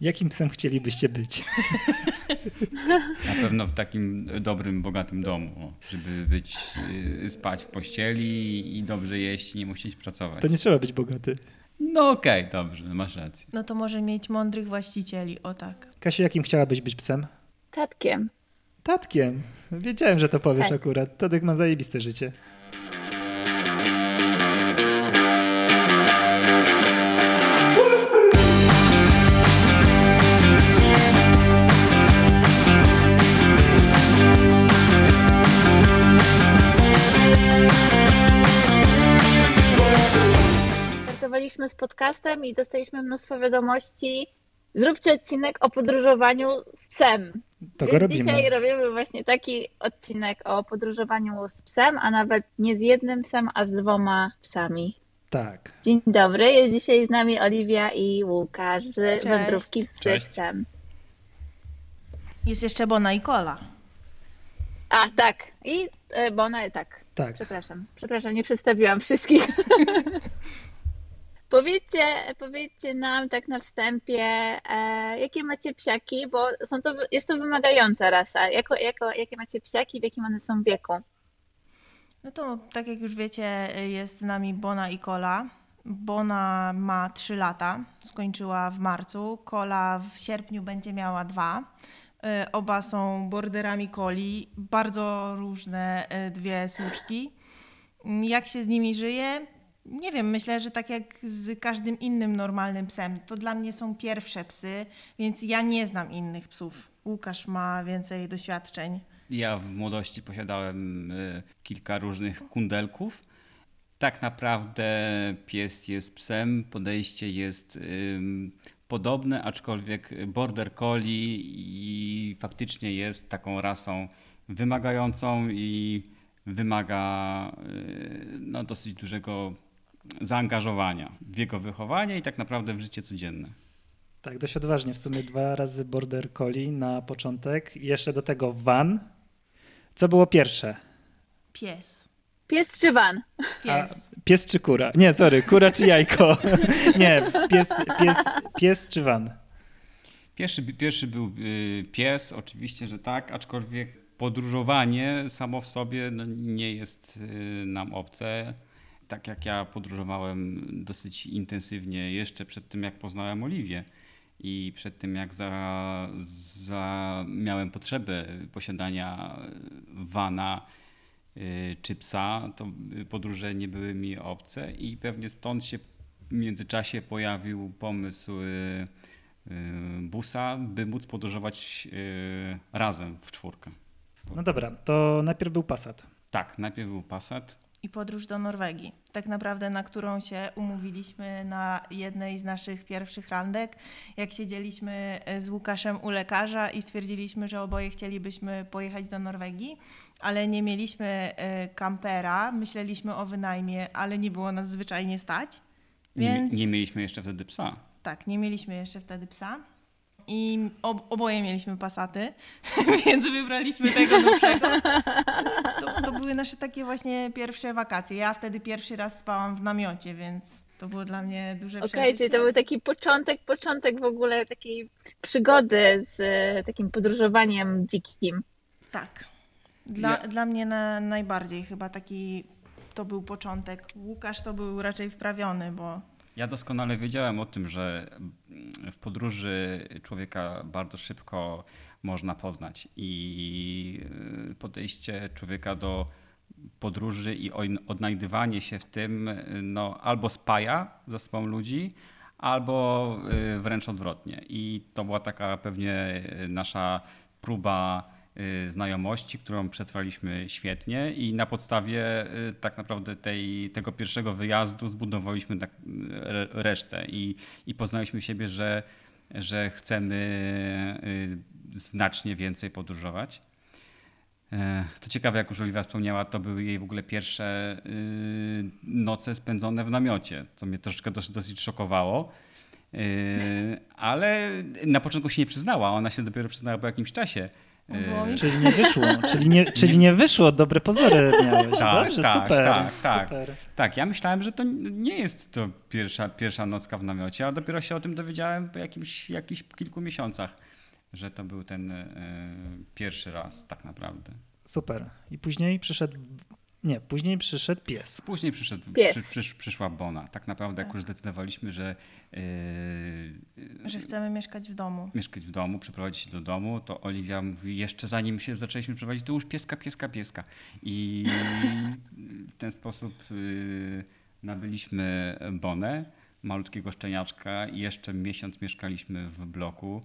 Jakim psem chcielibyście być? Na pewno w takim dobrym, bogatym domu, żeby być, y, spać w pościeli i dobrze jeść i nie musieć pracować. To nie trzeba być bogaty. No okej, okay, dobrze, masz rację. No to może mieć mądrych właścicieli, o tak. Kasiu, jakim chciałabyś być psem? Tatkiem. Tatkiem. Wiedziałem, że to powiesz Tak. akurat. Tadek ma zajebiste życie. Startowaliśmy z podcastem i dostaliśmy mnóstwo wiadomości. Zróbcie odcinek o podróżowaniu z psem. To Więc robimy. dzisiaj robimy właśnie taki odcinek o podróżowaniu z psem, a nawet nie z jednym psem, a z dwoma psami. Tak. Dzień dobry, jest dzisiaj z nami Oliwia i Łukasz z Cześć. wędrówki z Cześć. psem. Jest jeszcze Bona i Kola. A, tak. I e, Bona, tak. Tak. Przepraszam, przepraszam, nie przedstawiłam wszystkich. powiedzcie, powiedzcie nam tak na wstępie, e, jakie macie psiaki, bo są to, jest to wymagająca rasa. Jako, jako, jakie macie psiaki, w jakim one są wieku? No to tak jak już wiecie, jest z nami Bona i Kola. Bona ma 3 lata, skończyła w marcu. Kola w sierpniu będzie miała dwa. Y, Oba są borderami coli, bardzo różne y, dwie słuczki. Jak się z nimi żyje? Nie wiem, myślę, że tak jak z każdym innym normalnym psem. To dla mnie są pierwsze psy, więc ja nie znam innych psów. Łukasz ma więcej doświadczeń. Ja w młodości posiadałem y, kilka różnych kundelków. Tak naprawdę pies jest psem, podejście jest podobne, aczkolwiek border collie i faktycznie jest taką rasą wymagającą i wymaga y, no, dosyć dużego zaangażowania w jego wychowanie i tak naprawdę w życie codzienne. Tak, dość odważnie. W sumie dwa razy Border Collie na początek. Jeszcze do tego van. Co było pierwsze? Pies. Pies czy van? A, Pies. pies czy kura? Nie, sorry, kura czy jajko? Nie, pies, pies, pies czy van? Pierwszy, pierwszy był y, pies, oczywiście, że tak, aczkolwiek podróżowanie samo w sobie no, nie jest y, nam obce. Tak jak ja podróżowałem dosyć intensywnie jeszcze przed tym, jak poznałem Oliwię i przed tym, jak za, za miałem potrzebę posiadania wana y, czy psa, to podróże nie były mi obce i pewnie stąd się w międzyczasie pojawił pomysł y, y, busa, by móc podróżować razem w czwórkę. No dobra, to najpierw był Passat. Tak, najpierw był Passat. I podróż do Norwegii. Tak naprawdę, na którą się umówiliśmy na jednej z naszych pierwszych randek, jak siedzieliśmy z Łukaszem u lekarza i stwierdziliśmy, że oboje chcielibyśmy pojechać do Norwegii, ale nie mieliśmy e, kampera, myśleliśmy o wynajmie, ale nie było nas zwyczajnie stać. Nie, Więc nie mieliśmy jeszcze wtedy psa. tak, nie mieliśmy jeszcze wtedy psa. I ob, oboje mieliśmy pasaty, więc wybraliśmy tego nowszego. To, to były nasze takie właśnie pierwsze wakacje. Ja wtedy pierwszy raz spałam w namiocie, więc to było dla mnie duże Okej, przeżycie. czyli to był taki początek, początek w ogóle takiej przygody z e, takim podróżowaniem dzikim. Tak. Dla, Ja- dla mnie na, najbardziej chyba taki to był początek. Łukasz to był raczej wprawiony, bo Ja doskonale wiedziałem o tym, że w podróży człowieka bardzo szybko można poznać i y, podejście człowieka do podróży i odnajdywanie się w tym no, albo spaja ze sobą ludzi, albo y, wręcz odwrotnie. I to była taka pewnie nasza próba znajomości, którą przetrwaliśmy świetnie i na podstawie y, tak naprawdę tej, tego pierwszego wyjazdu zbudowaliśmy tak, y, re- resztę i, i poznaliśmy siebie, że, że chcemy y, znacznie więcej podróżować. E, To ciekawe, jak już Oliwia wspomniała, to były jej w ogóle pierwsze y, noce spędzone w namiocie, co mnie troszeczkę dosyć, szokowało. Y, Ale na początku się nie przyznała, ona się dopiero przyznała po jakimś czasie, E, Czyli nie wyszło, czyli nie, czyli nie wyszło, dobre pozory miałeś. Tak, Dobrze, tak, super. tak, tak. super. Tak, ja myślałem, że to nie jest to pierwsza, pierwsza nocka w namiocie, a dopiero się o tym dowiedziałem po jakimś, jakichś kilku miesiącach, że to był ten e, pierwszy raz tak naprawdę. Super. I później przyszedł, nie, później przyszedł pies. Później przyszedł, Pies. przy, przysz, przyszła Bona. Tak naprawdę, jak już zdecydowaliśmy, że e, Że chcemy mieszkać w domu. mieszkać w domu, przeprowadzić się do domu, to Oliwia mówi, jeszcze zanim się zaczęliśmy przeprowadzić, to już pieska, pieska, pieska. I w ten sposób y, nabyliśmy Bonę, malutkiego szczeniaczka i jeszcze miesiąc mieszkaliśmy w bloku.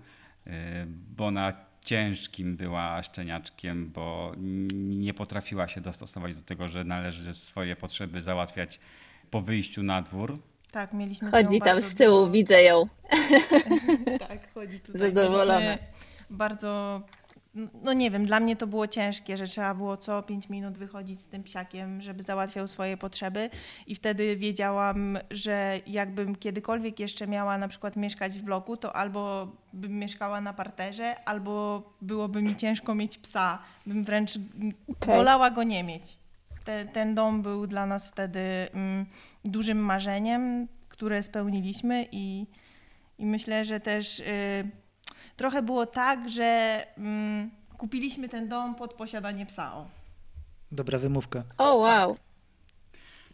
Y, Bona ciężkim była szczeniaczkiem, bo nie potrafiła się dostosować do tego, że należy swoje potrzeby załatwiać po wyjściu na dwór. Tak, mieliśmy z Chodzi tam z tyłu, dużo- widzę ją. tak, chodzi tutaj. Zadowolona. Mieliśmy Bardzo, no nie wiem, dla mnie to było ciężkie, że trzeba było co 5 minut wychodzić z tym psiakiem, żeby załatwiał swoje potrzeby i wtedy wiedziałam, że jakbym kiedykolwiek jeszcze miała na przykład mieszkać w bloku, to albo bym mieszkała na parterze, albo byłoby mi ciężko mieć psa, bym wręcz Okej. wolała go nie mieć. Te, ten dom był dla nas wtedy mm, dużym marzeniem, które spełniliśmy i, i myślę, że też y, trochę było tak, że mm, kupiliśmy ten dom pod posiadanie psa. O. Dobra wymówka. O, wow.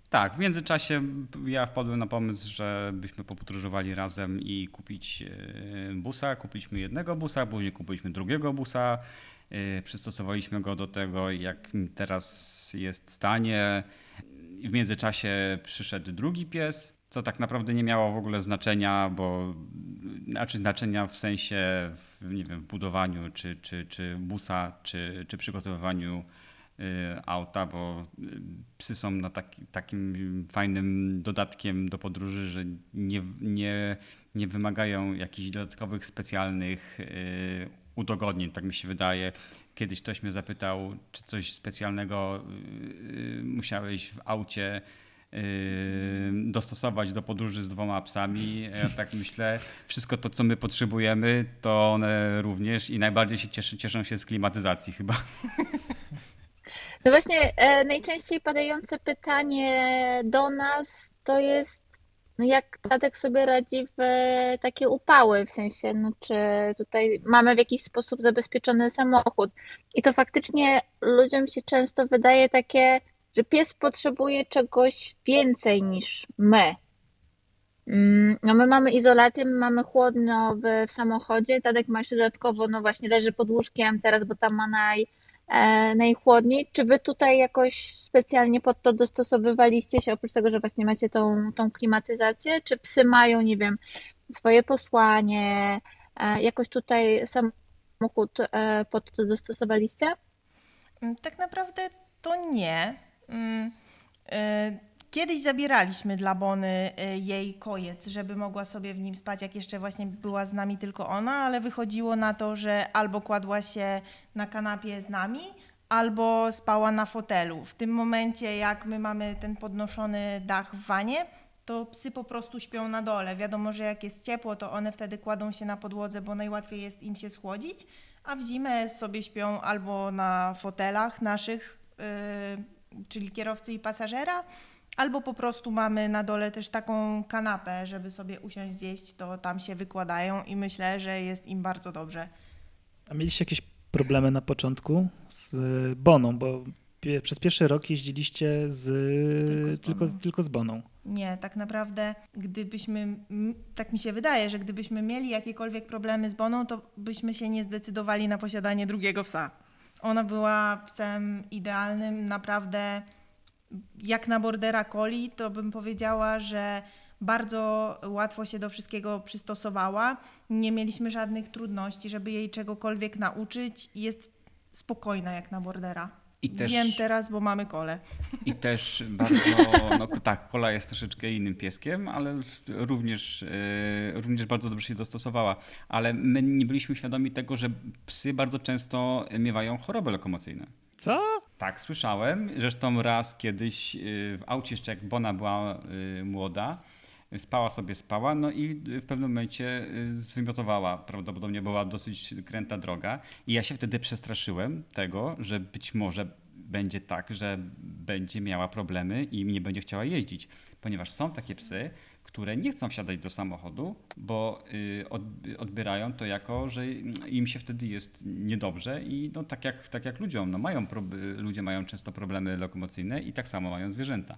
Tak, w międzyczasie ja wpadłem na pomysł, żebyśmy popodróżowali razem i kupić e, busa. Kupiliśmy jednego busa, później kupiliśmy drugiego busa. e, Przystosowaliśmy go do tego, jak teraz jest stanie. W międzyczasie przyszedł drugi pies, co tak naprawdę nie miało w ogóle znaczenia, bo znaczy znaczenia w sensie, nie wiem, w budowaniu czy, czy, czy busa, czy, czy przygotowywaniu y, auta, bo y, psy są na taki, takim fajnym dodatkiem do podróży, że nie, nie, nie wymagają jakichś dodatkowych specjalnych y, udogodnień, tak mi się wydaje. Kiedyś ktoś mnie zapytał, czy coś specjalnego musiałeś w aucie dostosować do podróży z dwoma psami. Ja tak myślę, wszystko to, co my potrzebujemy, to one również i najbardziej się cieszą się z klimatyzacji chyba. No właśnie, e, najczęściej padające pytanie do nas to jest, no jak Tadek sobie radzi w e, takie upały, w sensie, no czy tutaj mamy w jakiś sposób zabezpieczony samochód. I to faktycznie ludziom się często wydaje takie, że pies potrzebuje czegoś więcej niż my. Mm, No my mamy izolaty, my mamy chłodno w, w samochodzie, Tadek ma jeszcze dodatkowo, no właśnie leży pod łóżkiem teraz, bo tam ma naj, e, najchłodniej. Czy wy tutaj jakoś specjalnie pod to dostosowywaliście się, oprócz tego, że właśnie macie tą, tą klimatyzację? Czy psy mają, nie wiem, swoje posłanie? E, jakoś tutaj samochód e, pod to dostosowaliście? Mm, Tak naprawdę to nie. Mm, y, Kiedyś zabieraliśmy dla Bony y, jej kojec, żeby mogła sobie w nim spać, jak jeszcze właśnie była z nami tylko ona, ale wychodziło na to, że albo kładła się na kanapie z nami, albo spała na fotelu. W tym momencie, jak my mamy ten podnoszony dach w wanie, to psy po prostu śpią na dole. Wiadomo, że jak jest ciepło, to one wtedy kładą się na podłodze, bo najłatwiej jest im się schłodzić, a w zimę sobie śpią albo na fotelach naszych, yy, czyli kierowcy i pasażera, albo po prostu mamy na dole też taką kanapę, żeby sobie usiąść zjeść, to tam się wykładają i myślę, że jest im bardzo dobrze. A mieliście jakieś problemy na początku z Boną, bo przez pierwszy rok jeździliście z, Tylko z tylko, tylko z Boną. Nie, tak naprawdę, gdybyśmy, tak mi się wydaje, że gdybyśmy mieli jakiekolwiek problemy z Boną, to byśmy się nie zdecydowali na posiadanie drugiego psa. Ona była psem idealnym, naprawdę jak na bordera coli, to bym powiedziała, że bardzo łatwo się do wszystkiego przystosowała. Nie mieliśmy żadnych trudności, żeby jej czegokolwiek nauczyć. Jest spokojna jak na bordera. I też- Wiem teraz, bo mamy kole. I też bardzo, no tak, Kola jest troszeczkę innym pieskiem, ale również, e, również bardzo dobrze się dostosowała. Ale my nie byliśmy świadomi tego, że psy bardzo często miewają choroby lokomocyjne. Co? Tak, słyszałem. Zresztą raz kiedyś y, w aucie, jeszcze jak Bona była y, młoda, spała sobie, spała, no i w pewnym momencie y, zwymiotowała. Prawdopodobnie była dosyć kręta droga i ja się wtedy przestraszyłem tego, że być może będzie tak, że będzie miała problemy i nie będzie chciała jeździć, ponieważ są takie psy, które nie chcą wsiadać do samochodu, bo y, od- odbierają to jako, że im się wtedy jest niedobrze i no, tak, jak, tak jak ludziom, no, mają ludzie mają często problemy lokomocyjne i tak samo mają zwierzęta.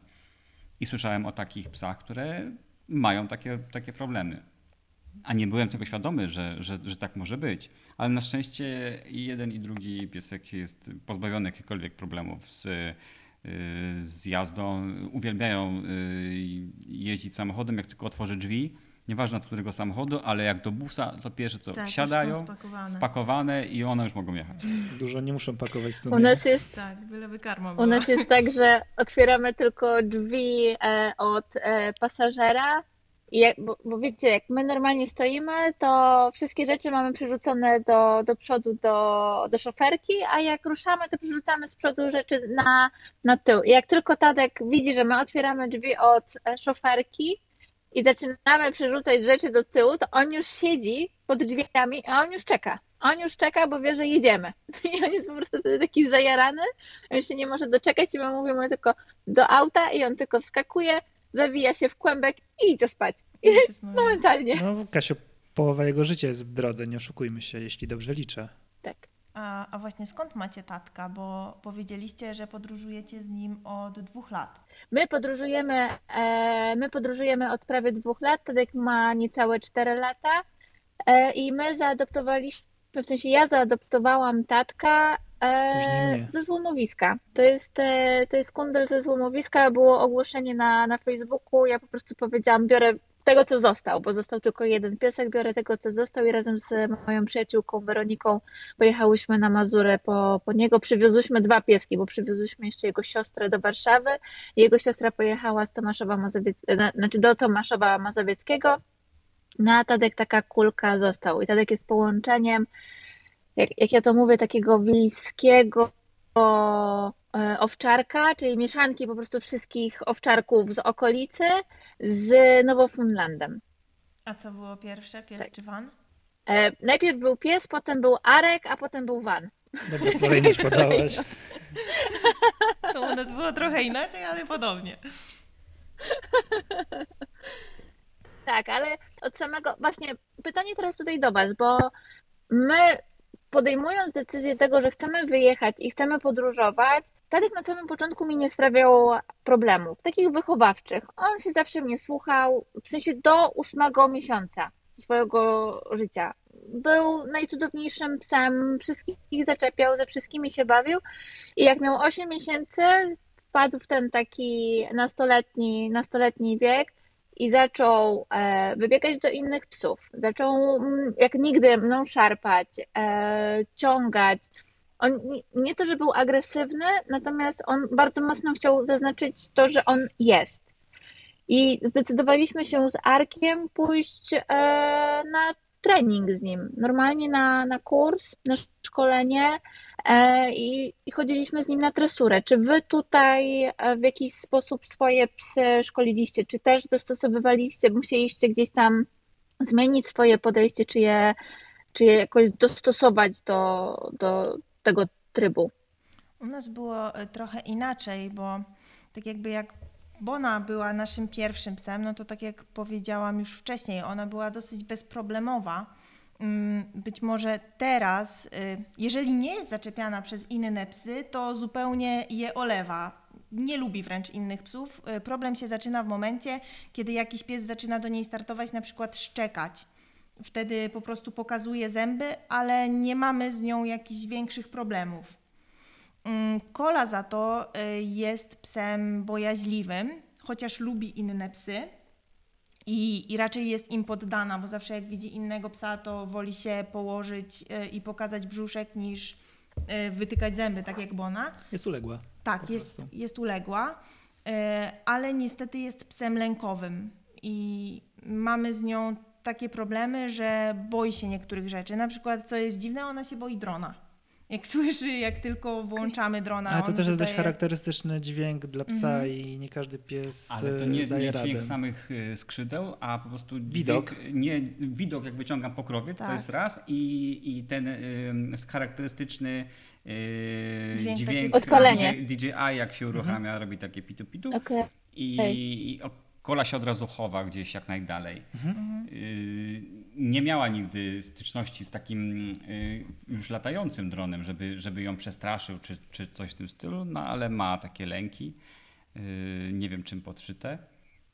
I słyszałem o takich psach, które mają takie, takie problemy. A nie byłem tego świadomy, że, że, że tak może być. Ale na szczęście i jeden, i drugi piesek jest pozbawiony jakichkolwiek problemów z, y, z jazdą. Uwielbiają y, jeździć samochodem, jak tylko otworzy drzwi. Nieważne od którego samochodu, ale jak do busa, to pierwsze co Tak, wsiadają, spakowane. spakowane i one już mogą jechać. Dużo nie muszą pakować w sumie. U nas jest Tak, byleby karma U nas jest tak, że otwieramy tylko drzwi e, od e, pasażera. I jak, bo, bo wiecie, jak my normalnie stoimy, to wszystkie rzeczy mamy przerzucone do, do przodu, do, do szoferki, a jak ruszamy, to przerzucamy z przodu rzeczy na, na tył. I jak tylko Tadek widzi, że my otwieramy drzwi od e, szoferki i zaczynamy przerzucać rzeczy do tyłu, to on już siedzi pod drzwiami, a on już czeka. On już czeka, bo wie, że jedziemy. I on jest po prostu wtedy taki zajarany, on się nie może doczekać i my mówimy tylko do auta i on tylko wskakuje, zawija się w kłębek i idzie spać. I momentalnie. No, Kasiu, połowa jego życia jest w drodze, nie oszukujmy się, jeśli dobrze liczę. Tak. A, a właśnie skąd macie tatka? Bo powiedzieliście, że podróżujecie z nim od dwóch lat. My podróżujemy, e, my podróżujemy od prawie dwóch lat, Tadek ma niecałe cztery lata e, i my zaadoptowaliśmy, w sensie ja zaadoptowałam tatka e, ze złomowiska. To jest, e, to jest kundel ze złomowiska, było ogłoszenie na, na Facebooku, ja po prostu powiedziałam, biorę tego, co został, bo został tylko jeden piesek, biorę tego, co został i razem z moją przyjaciółką Weroniką pojechałyśmy na Mazurę po, po niego. Przywiozłyśmy dwa pieski, bo przywiozłyśmy jeszcze jego siostrę do Warszawy. Jego siostra pojechała z Tomaszowa Mazowiec- na- znaczy do Tomaszowa Mazowieckiego. No a Tadek taka kulka został. I Tadek jest połączeniem, jak, jak ja to mówię, takiego wiejskiego e, owczarka, czyli mieszanki po prostu wszystkich owczarków z okolicy z Nowofunlandem. A co było pierwsze, pies Tak. czy van? E, najpierw był pies, potem był Arek, a potem był Van. Dobra, kolejność podałaś. To u nas było trochę inaczej, ale podobnie. Tak, ale od samego, właśnie pytanie teraz tutaj do Was, bo my podejmując decyzję tego, że chcemy wyjechać i chcemy podróżować, Tadek na samym początku mi nie sprawiał problemów, takich wychowawczych. On się zawsze mnie słuchał, w sensie do ósmego miesiąca swojego życia. Był najcudowniejszym psem, wszystkich zaczepiał, ze wszystkimi się bawił i jak miał 8 miesięcy, wpadł w ten taki nastoletni, nastoletni wiek, i zaczął e, wybiegać do innych psów. Zaczął mm, jak nigdy mną szarpać, e, ciągać. On nie- to, że był agresywny, natomiast on bardzo mocno chciał zaznaczyć to, że on jest. I zdecydowaliśmy się z Arkiem pójść e, na trening z nim. Normalnie na, na kurs, na szkolenie e, i, i chodziliśmy z nim na tresurę. Czy wy tutaj e, w jakiś sposób swoje psy szkoliliście? Czy też dostosowywaliście, musieliście gdzieś tam zmienić swoje podejście, czy je, czy je jakoś dostosować do, do tego trybu? U nas było e, trochę inaczej, bo tak jakby jak Bona była naszym pierwszym psem, no to tak jak powiedziałam już wcześniej, ona była dosyć bezproblemowa. Mm, Być może teraz, y, jeżeli nie jest zaczepiana przez inne psy, to zupełnie je olewa. Nie lubi wręcz innych psów. Y, Problem się zaczyna w momencie, kiedy jakiś pies zaczyna do niej startować, na przykład szczekać. Wtedy po prostu pokazuje zęby, ale nie mamy z nią jakichś większych problemów. Mm, Kola za to y, jest psem bojaźliwym, chociaż lubi inne psy i, i raczej jest im poddana, bo zawsze jak widzi innego psa, to woli się położyć y, i pokazać brzuszek niż y, wytykać zęby, tak jak Bona. Jest uległa. Tak, jest, prostu. jest uległa, ale niestety jest psem lękowym i mamy z nią takie problemy, że boi się niektórych rzeczy. Na przykład, co jest dziwne, ona się boi drona. Jak słyszy, jak tylko włączamy drona. Ale to też jest dość charakterystyczny dźwięk dla psa Mhm. i nie każdy pies Ale to e, nie, daje nie radę. dźwięk samych y, skrzydeł, a po prostu Widok. Dźwięk, nie, widok jak wyciągam pokrowiec, to Tak. jest raz i, i ten y, charakterystyczny y, Dźwięk dźwięk. DJ, DJI jak się uruchamia, robi takie pitu pitu Okej. i, i kola się od razu chowa gdzieś jak najdalej. Mhm. Y, nie miała nigdy styczności z takim y, już latającym dronem, żeby, żeby ją przestraszył czy, czy coś w tym stylu, no ale ma takie lęki. Y, nie wiem czym podszyte.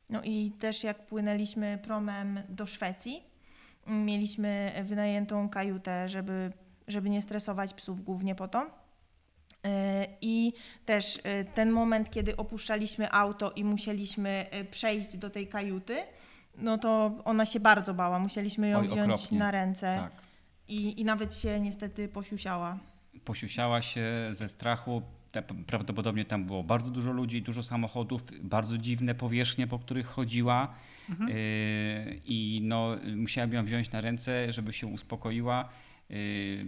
No i też jak płynęliśmy promem do Szwecji, mieliśmy wynajętą kajutę, żeby, żeby nie stresować psów głównie po to. E, I też e, ten moment, kiedy opuszczaliśmy auto i musieliśmy e, przejść do tej kajuty, no to ona się bardzo bała. Musieliśmy ją Oj, wziąć okropnie. na ręce Tak. i, i nawet się niestety posiusiała. Posiusiała się ze strachu. Prawdopodobnie tam było bardzo dużo ludzi, dużo samochodów, bardzo dziwne powierzchnie, po których chodziła. Mhm. I no, musiałem ją wziąć na ręce, żeby się uspokoiła. Y,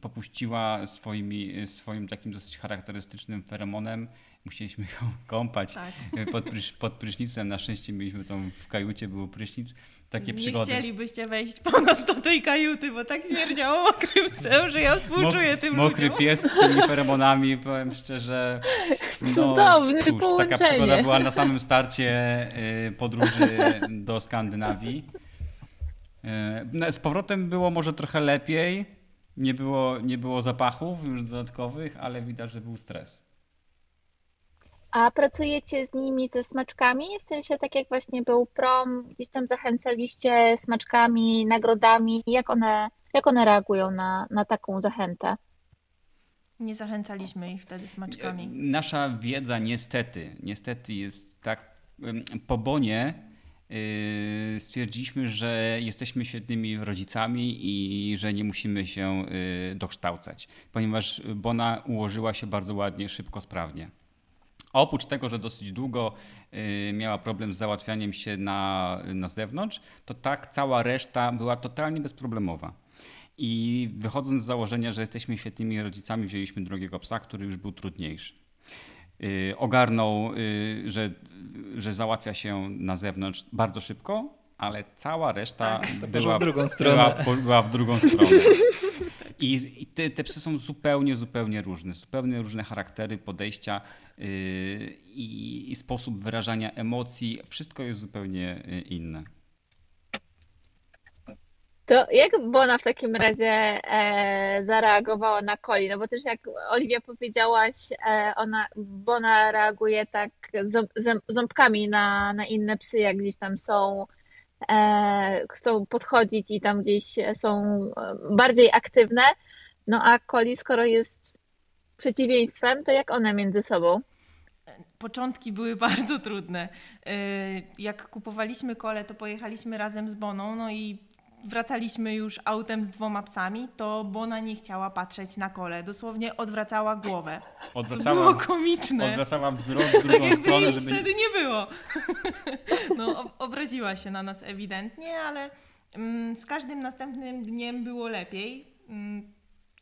Popuściła swoimi, swoim takim dosyć charakterystycznym feromonem. Musieliśmy ją kąpać Tak. pod, prysz, pod prysznicem. Na szczęście mieliśmy tą w kajucie, był prysznic. Takie nie przygody. chcielibyście wejść po nas do tej kajuty, bo tak śmierdziało mokrym psem, że ja współczuję tym Mokry ludziom. pies z tymi feromonami, powiem szczerze. No, Cudowne cóż, taka przygoda była na samym starcie y, podróży do Skandynawii. Y, no, Z powrotem było może trochę lepiej. Nie było, nie było zapachów już dodatkowych, ale widać, że był stres. A pracujecie z nimi ze smaczkami? W sensie tak jak właśnie był prom, gdzieś tam zachęcaliście smaczkami, nagrodami. Jak one, jak one reagują na, na taką zachętę? Nie zachęcaliśmy ich wtedy smaczkami. Nasza wiedza niestety, niestety jest tak po bonie stwierdziliśmy, że jesteśmy świetnymi rodzicami i że nie musimy się yy, dokształcać, ponieważ Bona ułożyła się bardzo ładnie, szybko, sprawnie. Oprócz tego, że dosyć długo y, miała problem z załatwianiem się na, na zewnątrz, to tak cała reszta była totalnie bezproblemowa. I wychodząc z założenia, że jesteśmy świetnymi rodzicami, wzięliśmy drugiego psa, który już był trudniejszy. Y, Ogarnął, y, że, że załatwia się na zewnątrz bardzo szybko, ale cała reszta Tak, była, w drugą była, stronę. po- była w drugą stronę. I, i te, te psy są zupełnie, zupełnie różne. Zupełnie różne charaktery, podejścia yy, i, i sposób wyrażania emocji. Wszystko jest zupełnie inne. To jak Bona w takim razie e, zareagowała na Coli? No bo też jak Oliwia powiedziałaś, e, ona, Bona reaguje tak ząb, ząb, ząbkami na, na inne psy, jak gdzieś tam są, e, chcą podchodzić i tam gdzieś są e, bardziej aktywne. No a Coli, skoro jest przeciwieństwem, to jak one między sobą? Początki były bardzo trudne. Yy, Jak kupowaliśmy kole, to pojechaliśmy razem z Boną, no i wracaliśmy już autem z dwoma psami, to Bona nie chciała patrzeć na kole. Dosłownie odwracała głowę. Co było Odwracała, komiczne. odwracała wzrok w Tak drugą jakby stronę, żeby... wtedy nie było. No, ob- obraziła się na nas ewidentnie, ale mm, z każdym następnym dniem było lepiej. Mm,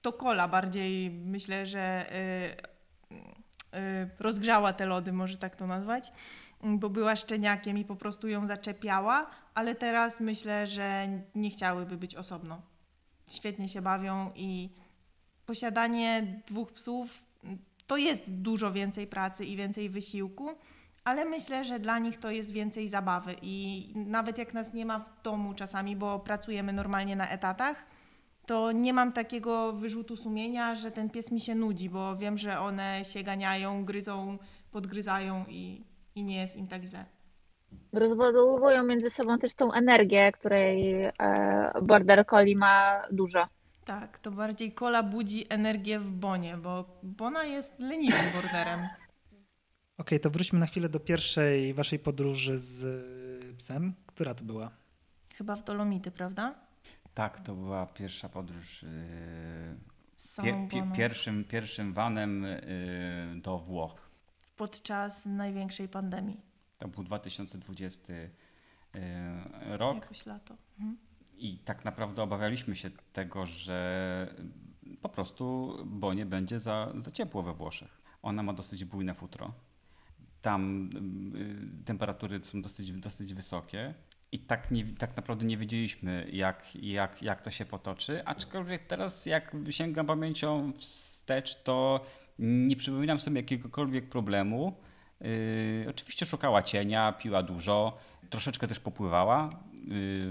to kola bardziej myślę, że y, y, rozgrzała te lody, może tak to nazwać, bo była szczeniakiem i po prostu ją zaczepiała, ale teraz myślę, że nie chciałyby być osobno. Świetnie się bawią i posiadanie dwóch psów mm, to jest dużo więcej pracy i więcej wysiłku, ale myślę, że dla nich to jest więcej zabawy i nawet jak nas nie ma w domu czasami, bo pracujemy normalnie na etatach, to nie mam takiego wyrzutu sumienia, że ten pies mi się nudzi, bo wiem, że one się ganiają, gryzą, podgryzają i, i nie jest im tak źle. Rozładowują między sobą też tą energię, której e, Border Collie ma dużo. Tak, to bardziej kola budzi energię w Bonie, bo Bona jest leniwym borderem. Okej, to wróćmy na chwilę do pierwszej waszej podróży z y, psem. Która to była? Chyba w Dolomity, prawda? Tak, to była pierwsza podróż yy, Z pie, pie, pierwszym, pierwszym vanem yy, do Włoch. Podczas największej pandemii. To był 2020 yy, rok. Jakoś lato. Mhm. I tak naprawdę obawialiśmy się tego, że po prostu, bo nie będzie za, za ciepło we Włoszech. Ona ma dosyć bujne futro. Tam y, temperatury są dosyć, dosyć wysokie. I tak, nie, tak naprawdę nie wiedzieliśmy, jak, jak, jak to się potoczy. Aczkolwiek teraz, jak sięgam pamięcią wstecz, to nie przypominam sobie jakiegokolwiek problemu. Yy, oczywiście szukała cienia, piła dużo, troszeczkę też popływała. Yy,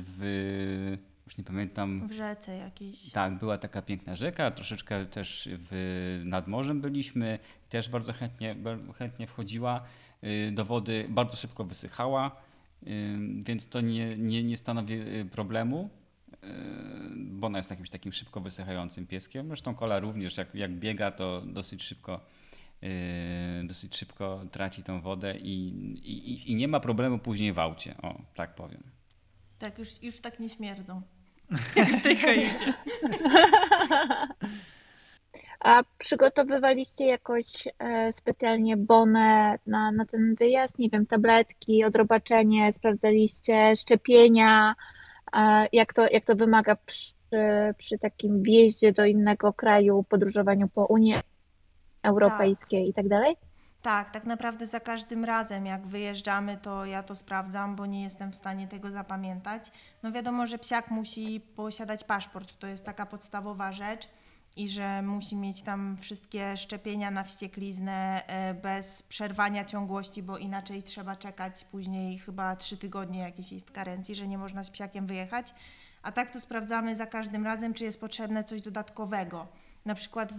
w, już nie pamiętam. W rzece jakiejś. Tak, była taka piękna rzeka, troszeczkę też w, nad morzem byliśmy, też bardzo chętnie, chętnie wchodziła yy, do wody, bardzo szybko wysychała, więc to nie, nie, nie stanowi problemu bo ona jest jakimś takim szybko wysychającym pieskiem. Zresztą kola również, jak, jak biega, to dosyć szybko, dosyć szybko traci tą wodę i, i, i nie ma problemu później w aucie, o tak powiem. Tak, już, już tak nie śmierdzą, jak w tej kajucie. A przygotowywaliście jakoś e, specjalnie bonę na, na ten wyjazd? Nie wiem, tabletki, odrobaczenie, sprawdzaliście szczepienia? jak to, jak to wymaga przy, przy takim wjeździe do innego kraju, podróżowaniu po Unii Europejskiej tak. i tak dalej? Tak, tak naprawdę za każdym razem, jak wyjeżdżamy, to ja to sprawdzam, bo nie jestem w stanie tego zapamiętać. No wiadomo, że psiak musi posiadać paszport, to jest taka podstawowa rzecz i że musi mieć tam wszystkie szczepienia na wściekliznę e, bez przerwania ciągłości, bo inaczej trzeba czekać później chyba trzy tygodnie jakiejś jest karencji, że nie można z psiakiem wyjechać. A tak to sprawdzamy za każdym razem, czy jest potrzebne coś dodatkowego. Na przykład,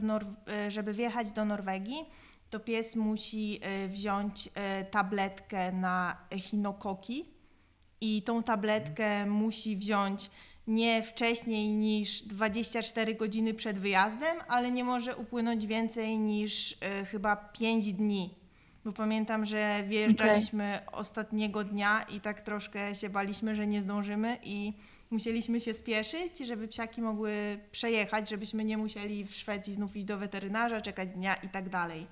e, żeby wjechać do Norwegii, to pies musi e, wziąć tabletkę na echinokoki i tą tabletkę musi wziąć nie wcześniej niż 24 godziny przed wyjazdem, ale nie może upłynąć więcej niż chyba 5 dni. Bo pamiętam, że wjeżdżaliśmy okay. ostatniego dnia i tak troszkę się baliśmy, że nie zdążymy i musieliśmy się spieszyć, żeby psiaki mogły przejechać, żebyśmy nie musieli w Szwecji znów iść do weterynarza, czekać dnia i tak dalej.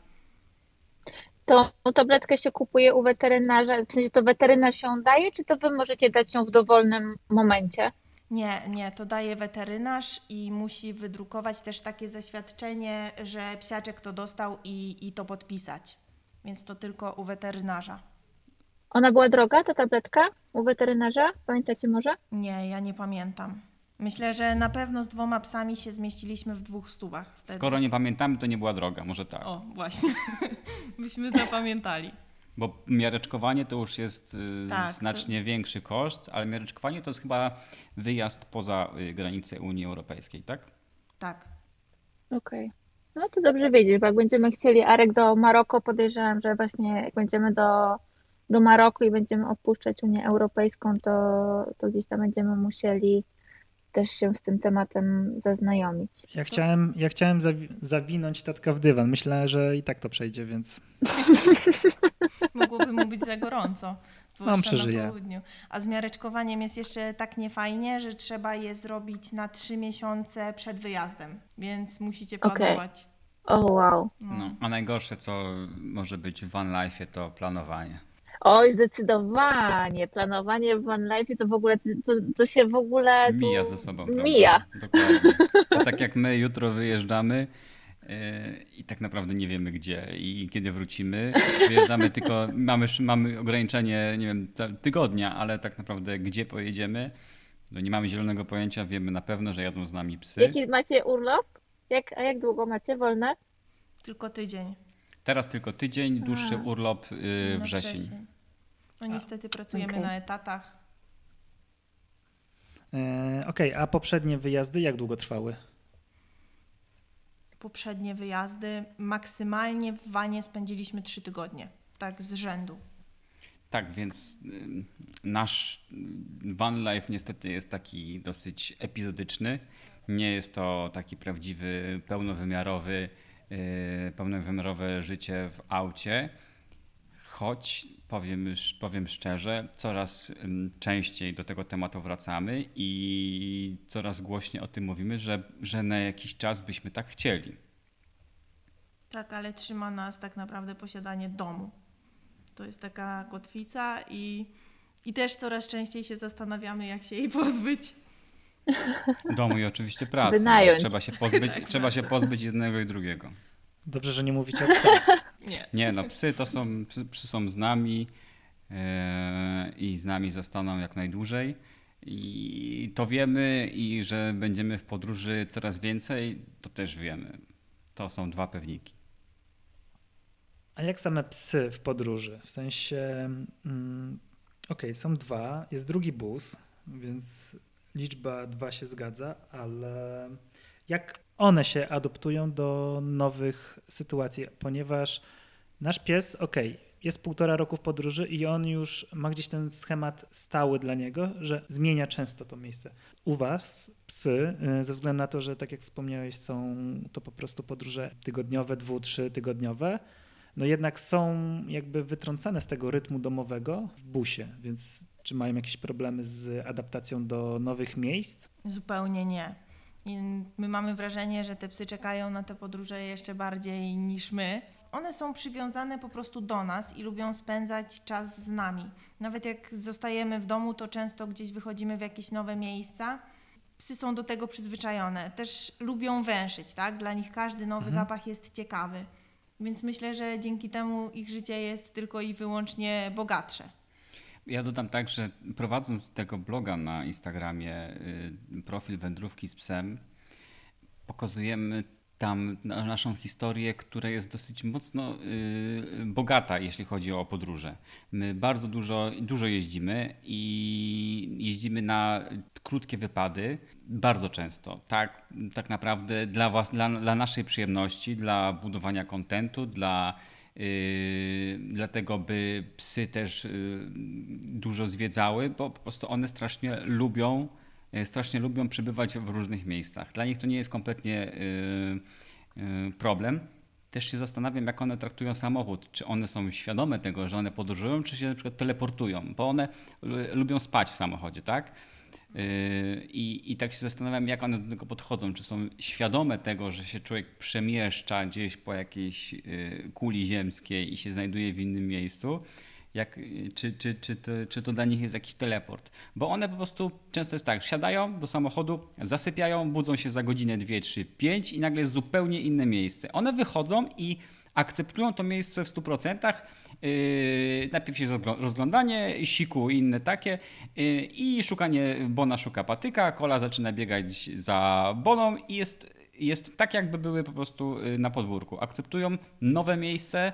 To tabletkę się kupuje u weterynarza, w sensie to weterynarz się daje, czy to wy możecie dać ją w dowolnym momencie? Nie, nie, to daje weterynarz i musi wydrukować też takie zaświadczenie, że psiaczek to dostał i, i to podpisać. Więc to tylko u weterynarza. Ona była droga, ta tabletka u weterynarza? Pamiętacie może? Nie, ja nie pamiętam. Myślę, że na pewno z dwoma psami się zmieściliśmy w dwóch stówach. Wtedy. Skoro nie pamiętamy, to nie była droga, może tak. O, właśnie. Byśmy zapamiętali. Bo miareczkowanie to już jest y, tak, znacznie to... większy koszt, ale miareczkowanie to jest chyba wyjazd poza y, granice Unii Europejskiej, tak? Tak. Okej. Okay. No to dobrze wiedzieć, bo jak będziemy chcieli Arek do Maroko, podejrzewam, że właśnie jak będziemy do, do Maroku i będziemy opuszczać Unię Europejską, to, to gdzieś tam będziemy musieli też się z tym tematem zaznajomić. Ja chciałem, ja chciałem zawinąć tatka w dywan. Myślę, że i tak to przejdzie, więc. Mogłoby mu być za gorąco, zwłaszcza no, na południu. A z miareczkowaniem jest jeszcze tak niefajnie, że trzeba je zrobić na trzy miesiące przed wyjazdem, więc musicie planować. Okay. O oh, wow. No. no. a najgorsze, co może być w van life, to planowanie. Oj, zdecydowanie. Planowanie w OneLife to w ogóle, to, to się w ogóle... Mija ze sobą. Mija. Dokładnie. To tak jak my jutro wyjeżdżamy e, i tak naprawdę nie wiemy gdzie i kiedy wrócimy. Wyjeżdżamy tylko, mamy, mamy ograniczenie, nie wiem, tygodnia, ale tak naprawdę gdzie pojedziemy, no nie mamy zielonego pojęcia, wiemy na pewno, że jadą z nami psy. Jaki macie urlop? Jak, a jak długo macie wolne? Tylko tydzień. Teraz tylko tydzień, dłuższy a, urlop yy, wrzesień. wrzesień. No niestety pracujemy okay. na etatach. E, Okej, okay, a poprzednie wyjazdy jak długo trwały? Poprzednie wyjazdy maksymalnie w Wanie spędziliśmy trzy tygodnie, tak z rzędu. Tak, więc y, nasz van life niestety jest taki dosyć epizodyczny. Nie jest to taki prawdziwy, pełnowymiarowy, yy, pełnowymiarowe życie w aucie, choć powiem, powiem szczerze, coraz częściej do tego tematu wracamy i coraz głośniej o tym mówimy, że, że na jakiś czas byśmy tak chcieli. Tak, ale trzyma nas tak naprawdę posiadanie domu. To jest taka kotwica i, i też coraz częściej się zastanawiamy, jak się jej pozbyć. Domu i oczywiście pracy. Wynająć. trzeba, się pozbyć, trzeba się pozbyć jednego i drugiego. Dobrze, że nie mówicie o psach. Nie. Nie, no psy to są, psy, psy są z nami e, i z nami zostaną jak najdłużej. I to wiemy i że będziemy w podróży coraz więcej, to też wiemy. To są dwa pewniki. A jak same psy w podróży? W sensie, mm, okej, są dwa, jest drugi bus, więc liczba dwa się zgadza, ale jak one się adoptują do nowych sytuacji? Ponieważ nasz pies, okej, jest półtora roku w podróży i on już ma gdzieś ten schemat stały dla niego, że zmienia często to miejsce. U was psy, y, ze względu na to, że tak jak wspomniałeś, są to po prostu podróże tygodniowe, dwu, trzy tygodniowe, no jednak są jakby wytrącane z tego rytmu domowego w busie, więc czy mają jakieś problemy z adaptacją do nowych miejsc? Zupełnie nie. I my mamy wrażenie, że te psy czekają na te podróże jeszcze bardziej niż my. One są przywiązane po prostu do nas i lubią spędzać czas z nami. Nawet jak zostajemy w domu, to często gdzieś wychodzimy w jakieś nowe miejsca. Psy są do tego przyzwyczajone. Też lubią węszyć, tak? Dla nich każdy nowy Mhm. zapach jest ciekawy. Więc myślę, że dzięki temu ich życie jest tylko i wyłącznie bogatsze. Ja dodam tak, że prowadząc tego bloga na Instagramie, y, profil Wędrówki z psem, pokazujemy tam na- naszą historię, która jest dosyć mocno y, bogata, jeśli chodzi o podróże. My bardzo dużo, dużo jeździmy i jeździmy na krótkie wypady, bardzo często. Tak, tak naprawdę dla, was, dla, dla naszej przyjemności, dla budowania kontentu, dla dlatego by psy też yy, dużo zwiedzały, bo po prostu one strasznie lubią, yy, strasznie lubią przebywać w różnych miejscach. Dla nich to nie jest kompletnie yy, yy, problem. Też się zastanawiam, jak one traktują samochód. Czy one są świadome tego, że one podróżują, czy się na przykład teleportują, bo one lu- lubią spać w samochodzie, tak? Yy, I, I tak się zastanawiam, jak one do tego podchodzą. Czy są świadome tego, że się człowiek przemieszcza gdzieś po jakiejś yy, kuli ziemskiej i się znajduje w innym miejscu? Jak, yy, czy, czy, czy, to, czy to dla nich jest jakiś teleport? Bo one po prostu często jest tak, wsiadają do samochodu, zasypiają, budzą się za godzinę, dwie, trzy, pięć i nagle jest zupełnie inne miejsce. One wychodzą i akceptują to miejsce w 100%. Yy, najpierw jest rozgl- rozglądanie, siku i inne takie yy, i szukanie, Bona szuka patyka, Kola zaczyna biegać za Boną i jest, jest tak jakby były po prostu yy, na podwórku. Akceptują nowe miejsce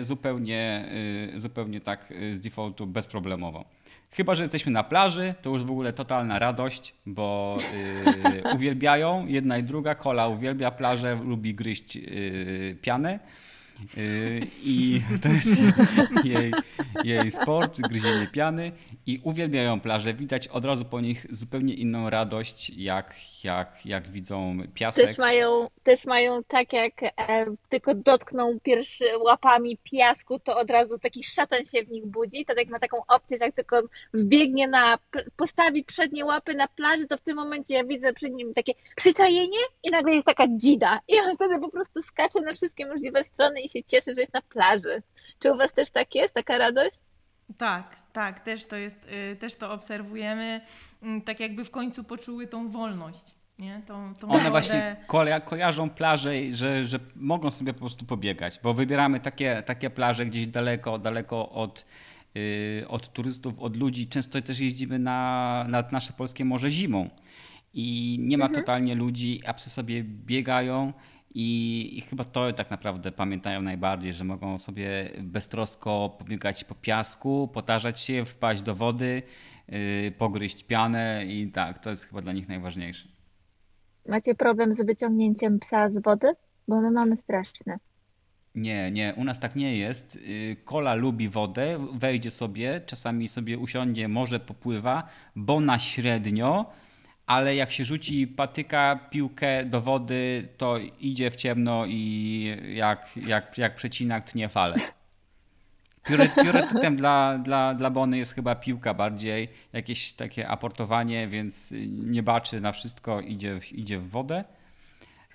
zupełnie, zupełnie tak z defaultu bezproblemowo. Chyba, że jesteśmy na plaży, to już w ogóle totalna radość, bo yy, uwielbiają jedna i druga. Kola uwielbia plażę, lubi gryźć yy, pianę. Yy, I to jest jej, jej sport, gryzienie piany i uwielbiają plażę. Widać od razu po nich zupełnie inną radość, jak, jak, jak widzą piasek. Też mają, też mają tak jak e, tylko dotkną pierwszy łapami piasku, to od razu taki szatan się w nich budzi. To jak ma taką opcję, jak tylko wbiegnie na, postawi przednie łapy na plaży, to w tym momencie ja widzę przed nim takie przyczajenie i nagle jest taka dzida. I on wtedy po prostu skacze na wszystkie możliwe strony i się cieszy, że jest na plaży. Czy u was też tak jest, taka radość? Tak, tak, też to jest, y, też to obserwujemy, mm, tak jakby w końcu poczuły tą wolność, nie? Tą, tą One wodę. właśnie koja- kojarzą plaże, że, że mogą sobie po prostu pobiegać, bo wybieramy takie, takie plaże gdzieś daleko, daleko od, yy, od turystów, od ludzi. Często też jeździmy na, na nasze polskie morze zimą i nie ma totalnie ludzi, a psy sobie biegają i, i chyba to tak naprawdę pamiętają najbardziej, że mogą sobie beztrosko pobiegać po piasku, potarzać się, wpaść do wody, yy, pogryźć pianę i tak, to jest chyba dla nich najważniejsze. Macie problem z wyciągnięciem psa z wody? Bo my mamy straszne. Nie, nie, u nas tak nie jest. Y, Kola lubi wodę, wejdzie sobie, czasami sobie usiądzie, może popływa, bo na średnio, ale jak się rzuci patyka, piłkę do wody, to idzie w ciemno i jak, jak, jak przecinak tnie fale. Priorytetem dla, dla, dla Bony jest chyba piłka bardziej, jakieś takie aportowanie, więc nie baczy na wszystko, idzie, w- idzie w wodę.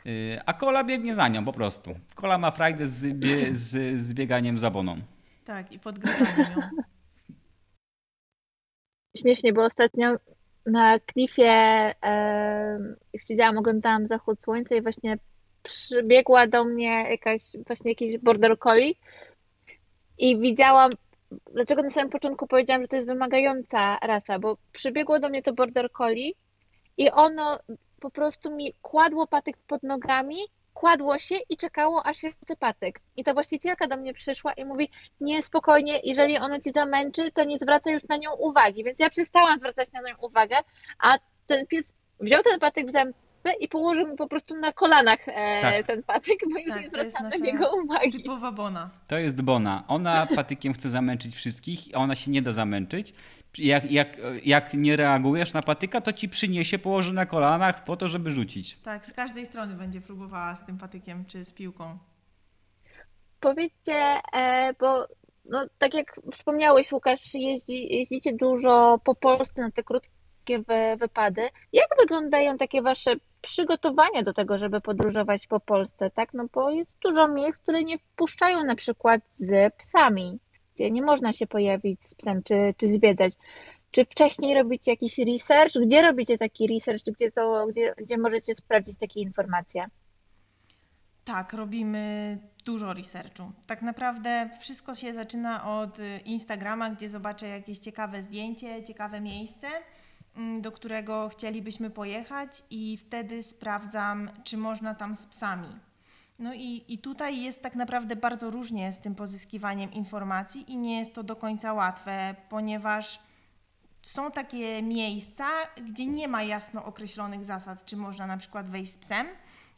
Yy, A kola biegnie za nią po prostu. Kola ma frajdę z, bie, z, z bieganiem za boną. Tak, i podgryzaniem ją. Śmiesznie, bo ostatnio na klifie e, siedziałam, oglądałam zachód słońca i właśnie przybiegła do mnie jakaś, właśnie jakiś border collie i widziałam, dlaczego na samym początku powiedziałam, że to jest wymagająca rasa, bo przybiegło do mnie to border collie i ono po prostu mi kładło patyk pod nogami, kładło się i czekało, aż się chce patyk. I ta właścicielka do mnie przyszła i mówi, nie, spokojnie, jeżeli ono ci zamęczy, to nie zwraca już na nią uwagi. Więc ja przestałam zwracać na nią uwagę, a ten pies wziął ten patyk w zęby i położył mi po prostu na kolanach e, Tak. ten patyk, bo już Tak, nie zwracam na niego uwagi. Typowa bona. To jest Bona. Ona patykiem chce zamęczyć wszystkich, a ona się nie da zamęczyć. Jak, jak, jak nie reagujesz na patyka, to ci przyniesie, położy na kolanach po to, żeby rzucić. Tak, z każdej strony będzie próbowała z tym patykiem czy z piłką. Powiedzcie, e, bo no, tak jak wspomniałeś, Łukasz, jeździ, jeździcie dużo po Polsce na te krótkie wy, wypady. Jak wyglądają takie wasze przygotowania do tego, żeby podróżować po Polsce, tak? No bo jest dużo miejsc, które nie wpuszczają na przykład z psami, gdzie nie można się pojawić z psem czy, czy zwiedzać. Czy wcześniej robicie jakiś research? Gdzie robicie taki research? Gdzie, to, gdzie, gdzie możecie sprawdzić takie informacje? Tak, robimy dużo researchu. Tak naprawdę wszystko się zaczyna od Instagrama, gdzie zobaczę jakieś ciekawe zdjęcie, ciekawe miejsce, mm, do którego chcielibyśmy pojechać, i wtedy sprawdzam, czy można tam z psami. No i, i tutaj jest tak naprawdę bardzo różnie z tym pozyskiwaniem informacji, i nie jest to do końca łatwe, ponieważ są takie miejsca, gdzie nie ma jasno określonych zasad, czy można na przykład wejść z psem,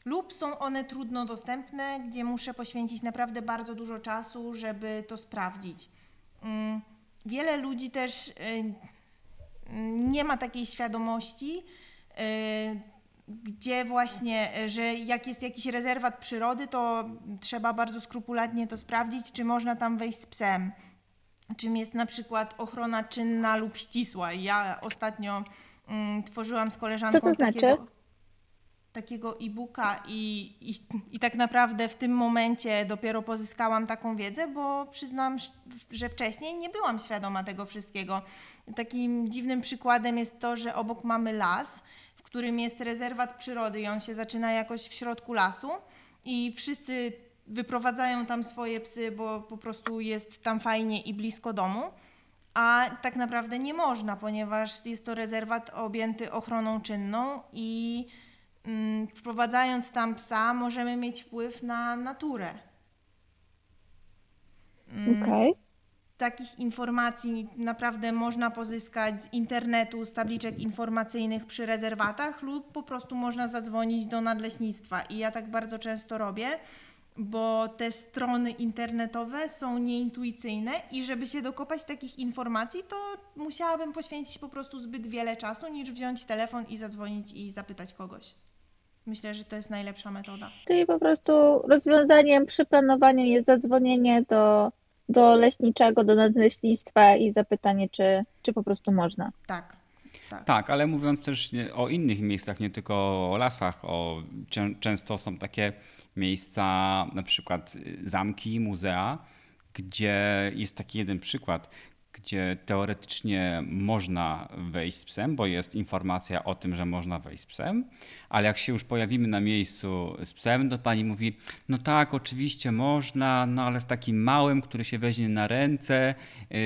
lub są one trudno dostępne, gdzie muszę poświęcić naprawdę bardzo dużo czasu, żeby to sprawdzić. Mm, Wiele ludzi też y, nie ma takiej świadomości, y, gdzie właśnie, y, że jak jest jakiś rezerwat przyrody, to trzeba bardzo skrupulatnie to sprawdzić, czy można tam wejść z psem. Czym jest na przykład ochrona czynna lub ścisła. Ja ostatnio mm, tworzyłam z koleżanką Co to znaczy? takiego, takiego e-booka i, i, i tak naprawdę w tym momencie dopiero pozyskałam taką wiedzę, bo przyznam, że wcześniej nie byłam świadoma tego wszystkiego. Takim dziwnym przykładem jest to, że obok mamy las, którym jest rezerwat przyrody i on się zaczyna jakoś w środku lasu i wszyscy wyprowadzają tam swoje psy, bo po prostu jest tam fajnie i blisko domu. A tak naprawdę nie można, ponieważ jest to rezerwat objęty ochroną czynną i mm, wprowadzając tam psa możemy mieć wpływ na naturę. Mm, Okej. Takich informacji naprawdę można pozyskać z internetu, z tabliczek informacyjnych przy rezerwatach lub po prostu można zadzwonić do nadleśnictwa. I ja tak bardzo często robię, bo te strony internetowe są nieintuicyjne i żeby się dokopać takich informacji, to musiałabym poświęcić po prostu zbyt wiele czasu, niż wziąć telefon i zadzwonić i zapytać kogoś. Myślę, że to jest najlepsza metoda. Czyli po prostu rozwiązaniem przy planowaniu jest zadzwonienie do, do leśniczego, do nadleśnictwa i zapytanie, czy, czy po prostu można. Tak. Tak. Tak, ale mówiąc też nie- o innych miejscach, nie tylko o lasach, o, często są takie miejsca, na przykład zamki, muzea, gdzie jest taki jeden przykład, gdzie teoretycznie można wejść z psem, bo jest informacja o tym, że można wejść z psem, ale jak się już pojawimy na miejscu z psem, to pani mówi, no tak, oczywiście można, no ale z takim małym, który się weźmie na ręce, yy,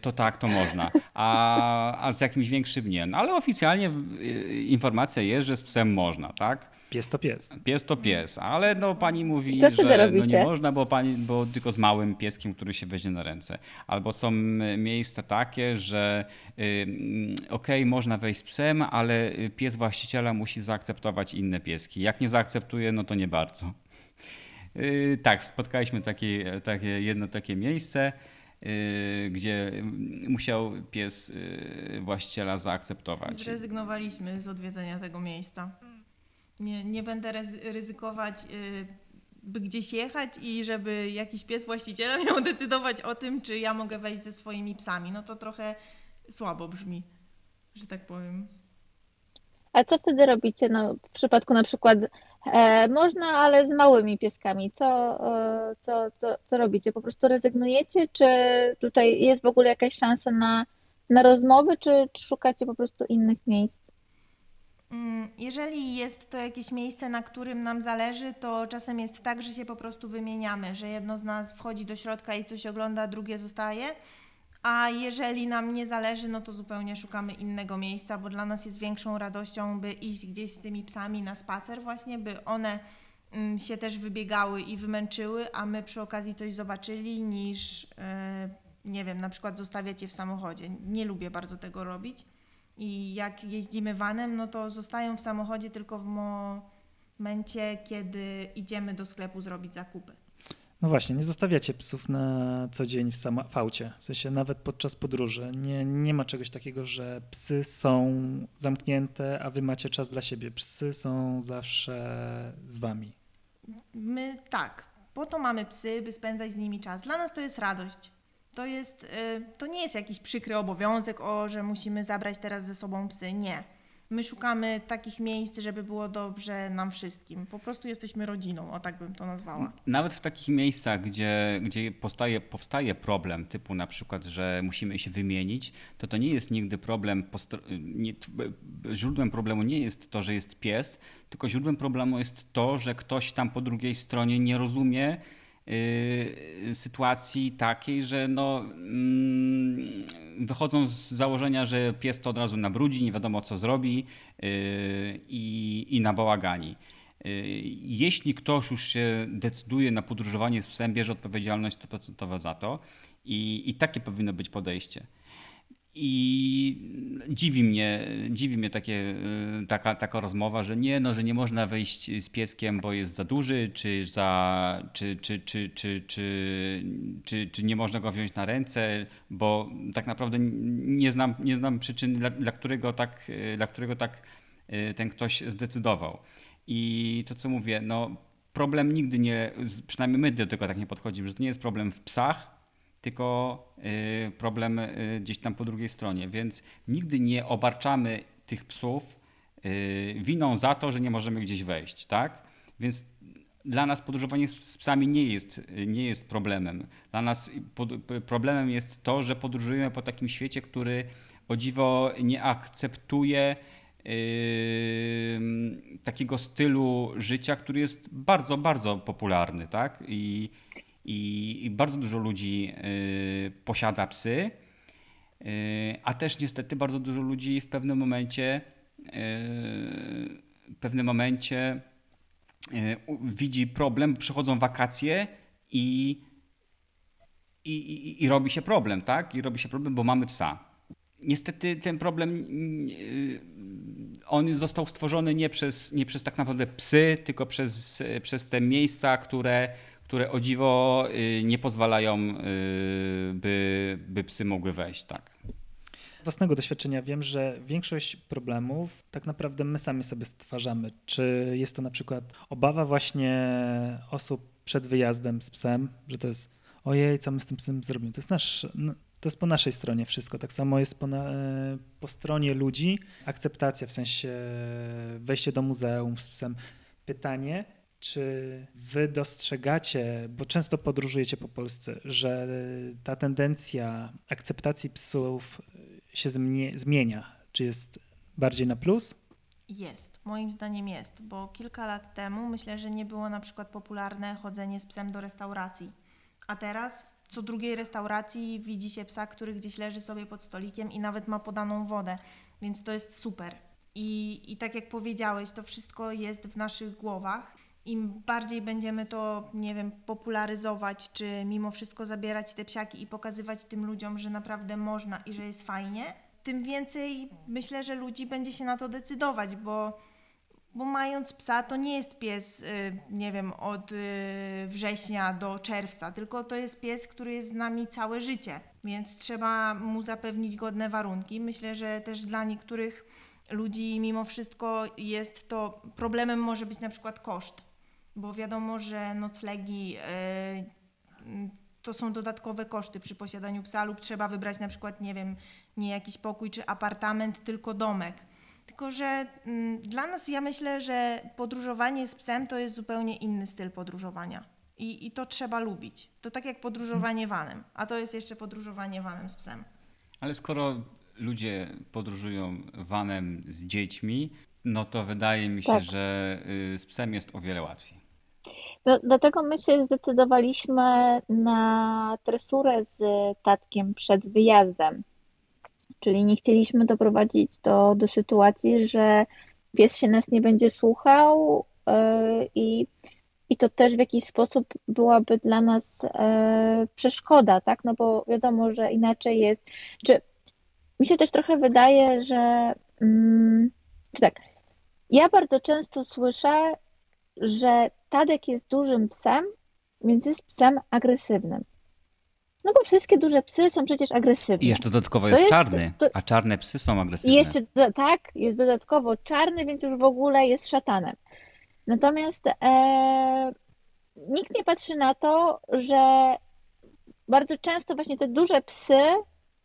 to tak, to można, a, a z jakimś większym nie. No ale oficjalnie yy, informacja jest, że z psem można, tak? Pies to pies. Pies to pies, ale no pani mówi, Co że no nie można, bo, pani, bo tylko z małym pieskiem, który się weźmie na ręce. Albo są miejsca takie, że y, mm, okej, można wejść z psem, ale pies właściciela musi zaakceptować inne pieski. Jak nie zaakceptuje, no to nie bardzo. Y, Tak, spotkaliśmy takie, takie jedno takie miejsce, y, gdzie musiał pies y, właściciela zaakceptować. Zrezygnowaliśmy z odwiedzenia tego miejsca. Nie, nie będę ryzykować, y, by gdzieś jechać i żeby jakiś pies właściciela miał decydować o tym, czy ja mogę wejść ze swoimi psami. No to trochę słabo brzmi, że tak powiem. A co wtedy robicie no, w przypadku na przykład e, można, ale z małymi pieskami? Co, e, co, co, co robicie? Po prostu rezygnujecie, czy tutaj jest w ogóle jakaś szansa na, na rozmowy, czy, czy szukacie po prostu innych miejsc? Mm, jeżeli jest to jakieś miejsce, na którym nam zależy, to czasem jest tak, że się po prostu wymieniamy, że jedno z nas wchodzi do środka i coś ogląda, drugie zostaje. A jeżeli nam nie zależy, no to zupełnie szukamy innego miejsca, bo dla nas jest większą radością, by iść gdzieś z tymi psami na spacer, właśnie, by one mm, się też wybiegały i wymęczyły, a my przy okazji coś zobaczyli, niż e, nie wiem, na przykład zostawiać je w samochodzie. Nie lubię bardzo tego robić. I jak jeździmy vanem, no to zostają w samochodzie tylko w momencie, kiedy idziemy do sklepu zrobić zakupy. No właśnie, nie zostawiacie psów na co dzień w, sama, w aucie, w sensie nawet podczas podróży. Nie, nie ma czegoś takiego, że psy są zamknięte, a wy macie czas dla siebie. Psy są zawsze z wami. My tak, po to mamy psy, by spędzać z nimi czas. Dla nas to jest radość. To, jest, y, to nie jest jakiś przykry obowiązek, o, że musimy zabrać teraz ze sobą psy. Nie. My szukamy takich miejsc, żeby było dobrze nam wszystkim. Po prostu jesteśmy rodziną, o tak bym to nazwała. Nawet w takich miejscach, gdzie, gdzie powstaje, powstaje problem, typu na przykład, że musimy się wymienić, to to nie jest nigdy problem, nie, źródłem problemu nie jest to, że jest pies, tylko źródłem problemu jest to, że ktoś tam po drugiej stronie nie rozumie, sytuacji takiej, że no, mm, wychodzą z założenia, że pies to od razu nabrudzi, nie wiadomo co zrobi y, i, i nabałagani. Y, jeśli ktoś już się decyduje na podróżowanie z psem, bierze odpowiedzialność 100% za to i, i takie powinno być podejście. I dziwi mnie, dziwi mnie takie, y, taka, taka rozmowa, że nie, no, że nie można wejść z pieskiem, bo jest za duży, czy, za, czy, czy, czy, czy, czy, czy, czy nie można go wziąć na ręce, bo tak naprawdę nie znam, nie znam przyczyn, dla, dla, którego tak, dla którego tak y, ten ktoś zdecydował. I to, co mówię, no, problem nigdy nie, przynajmniej my do tego tak nie podchodzimy, że to nie jest problem w psach, tylko y, problem y, gdzieś tam po drugiej stronie. Więc nigdy nie obarczamy tych psów y, winą za to, że nie możemy gdzieś wejść, tak? Więc dla nas podróżowanie z psami nie jest, nie jest problemem. Dla nas problemem jest to, że podróżujemy po takim świecie, który o dziwo nie akceptuje yy, takiego stylu życia, który jest bardzo, bardzo popularny, tak? I, i, i bardzo dużo ludzi y, posiada psy, y, a też niestety bardzo dużo ludzi w pewnym momencie y, w pewnym momencie widzi problem, przychodzą wakacje i, i, i, i robi się problem, tak? I robi się problem, bo mamy psa. Niestety ten problem on został stworzony nie przez, nie przez tak naprawdę psy, tylko przez, przez te miejsca, które które o dziwo y, nie pozwalają, y, by, by psy mogły wejść. Tak. Z własnego doświadczenia wiem, że większość problemów tak naprawdę my sami sobie stwarzamy. Czy jest to na przykład obawa właśnie osób przed wyjazdem z psem, że to jest ojej, co my z tym psem zrobimy. To jest, nasz, no, to jest po naszej stronie wszystko. Tak samo jest po, na, po stronie ludzi akceptacja, w sensie wejście do muzeum z psem. Pytanie, czy wy dostrzegacie, bo często podróżujecie po Polsce, że ta tendencja akceptacji psów się zmienia? Czy jest bardziej na plus? Jest, moim zdaniem jest, bo kilka lat temu myślę, że nie było na przykład popularne chodzenie z psem do restauracji. A teraz co drugiej restauracji widzi się psa, który gdzieś leży sobie pod stolikiem i nawet ma podaną wodę, więc to jest super. I, I tak jak powiedziałeś, to wszystko jest w naszych głowach im bardziej będziemy to, nie wiem, popularyzować, czy mimo wszystko zabierać te psiaki i pokazywać tym ludziom, że naprawdę można i że jest fajnie, tym więcej myślę, że ludzi będzie się na to decydować, bo, bo mając psa, to nie jest pies, y, nie wiem, od y, września do czerwca, tylko to jest pies, który jest z nami całe życie, więc trzeba mu zapewnić godne warunki. Myślę, że też dla niektórych ludzi mimo wszystko jest to problemem może być na przykład koszt bo wiadomo, że noclegi e, to są dodatkowe koszty przy posiadaniu psa lub trzeba wybrać na przykład, nie wiem, nie jakiś pokój czy apartament, tylko domek. Tylko, że dla nas ja myślę, że podróżowanie z psem to jest zupełnie inny styl podróżowania. I, I to trzeba lubić. To tak jak podróżowanie vanem, a to jest jeszcze podróżowanie vanem z psem. Ale skoro ludzie podróżują vanem z dziećmi, no to wydaje mi się, Tak. że y, z psem jest o wiele łatwiej. No, dlatego my się zdecydowaliśmy na tresurę z tatkiem przed wyjazdem. Czyli nie chcieliśmy doprowadzić do, do sytuacji, że pies się nas nie będzie słuchał yy, i, i to też w jakiś sposób byłaby dla nas yy, przeszkoda, tak? No bo wiadomo, że inaczej jest. Czy mi się też trochę wydaje, że mm, czy tak, ja bardzo często słyszę, że Tadek jest dużym psem, więc jest psem agresywnym. No bo wszystkie duże psy są przecież agresywne. I jeszcze dodatkowo jest jest- czarny, to- a czarne psy są I agresywne. jeszcze do- tak, jest dodatkowo czarny, więc już w ogóle jest szatanem. Natomiast e, nikt nie patrzy na to, że bardzo często właśnie te duże psy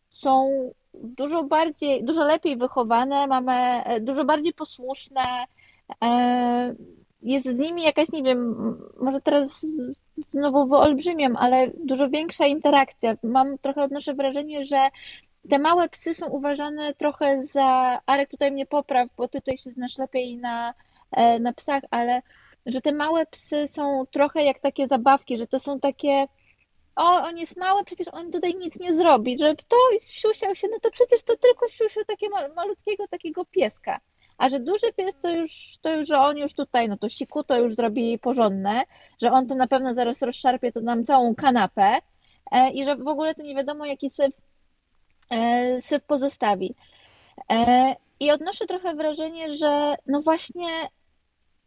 są dużo bardziej, dużo lepiej wychowane, mamy e, dużo bardziej posłuszne. E, jest z nimi jakaś, nie wiem, może teraz znowu wyolbrzymiam, ale dużo większa interakcja. Mam trochę odnoszę wrażenie, że te małe psy są uważane trochę za, Arek tutaj mnie popraw, bo ty tutaj się znasz lepiej na, e, na psach, ale że te małe psy są trochę jak takie zabawki, że to są takie, o, on jest mały, przecież on tutaj nic nie zrobi, że to siusiał się, no to przecież to tylko siusiu takie mal- malutkiego takiego pieska. A że duży pies to już, to już, że on już tutaj, no to siku to już zrobi porządne, że on to na pewno zaraz rozszarpie to nam całą kanapę e, i że w ogóle to nie wiadomo jaki syf e, syf pozostawi. E, I odnoszę trochę wrażenie, że no właśnie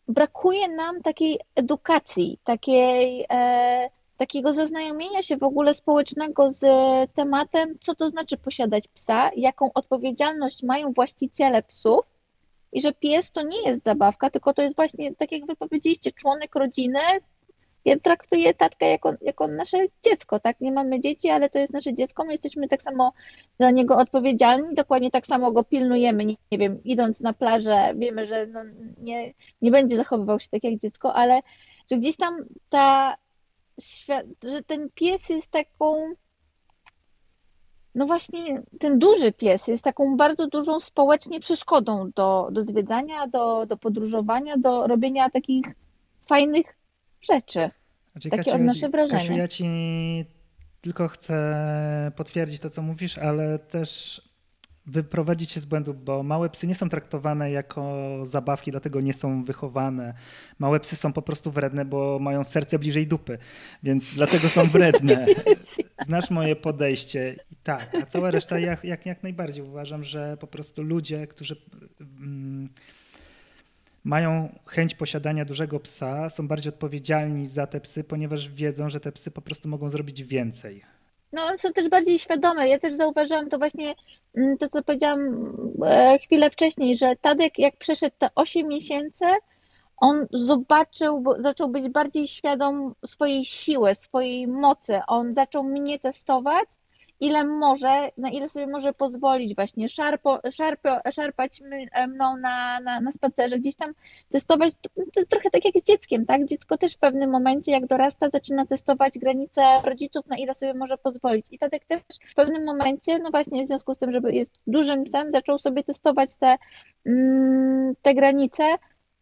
brakuje nam takiej edukacji, takiej, e, takiego zaznajomienia się w ogóle społecznego z tematem, co to znaczy posiadać psa, jaką odpowiedzialność mają właściciele psów i że pies to nie jest zabawka, tylko to jest właśnie, tak jak wy powiedzieliście, członek rodziny. Ja traktuję tatkę jako, jako nasze dziecko, tak? Nie mamy dzieci, ale to jest nasze dziecko, my jesteśmy tak samo za niego odpowiedzialni, dokładnie tak samo go pilnujemy, nie, nie wiem, idąc na plażę, wiemy, że no, nie, nie będzie zachowywał się tak jak dziecko, ale że gdzieś tam ta, że ten pies jest taką, no właśnie, ten duży pies jest taką bardzo dużą społecznie przeszkodą do, do zwiedzania, do, do podróżowania, do robienia takich fajnych rzeczy. Znaczy, Takie Kasiu, odnoszę wrażenie. Kasiu, ja ci tylko chcę potwierdzić to, co mówisz, ale też wyprowadzić się z błędu, bo małe psy nie są traktowane jako zabawki, dlatego nie są wychowane. Małe psy są po prostu wredne, bo mają serce bliżej dupy, więc dlatego są wredne. Znasz moje podejście i tak, a cała reszta jak, jak, jak najbardziej uważam, że po prostu ludzie, którzy mm, mają chęć posiadania dużego psa, są bardziej odpowiedzialni za te psy, ponieważ wiedzą, że te psy po prostu mogą zrobić więcej. No, są też bardziej świadome. Ja też zauważyłam to właśnie, mm, to co powiedziałam e, chwilę wcześniej, że Tadek jak przeszedł te 8 miesięcy, on zobaczył, zaczął być bardziej świadom swojej siły, swojej mocy. On zaczął mnie testować, ile może, na ile sobie może pozwolić właśnie szarpo, szarpo, szarpać e, mną na, na, na spacerze, gdzieś tam testować, to, to trochę tak jak z dzieckiem, tak? Dziecko też w pewnym momencie, jak dorasta, zaczyna testować granice rodziców, na ile sobie może pozwolić. I Tadek też w pewnym momencie, no właśnie w związku z tym, że jest dużym psem, zaczął sobie testować te, mm, te granice,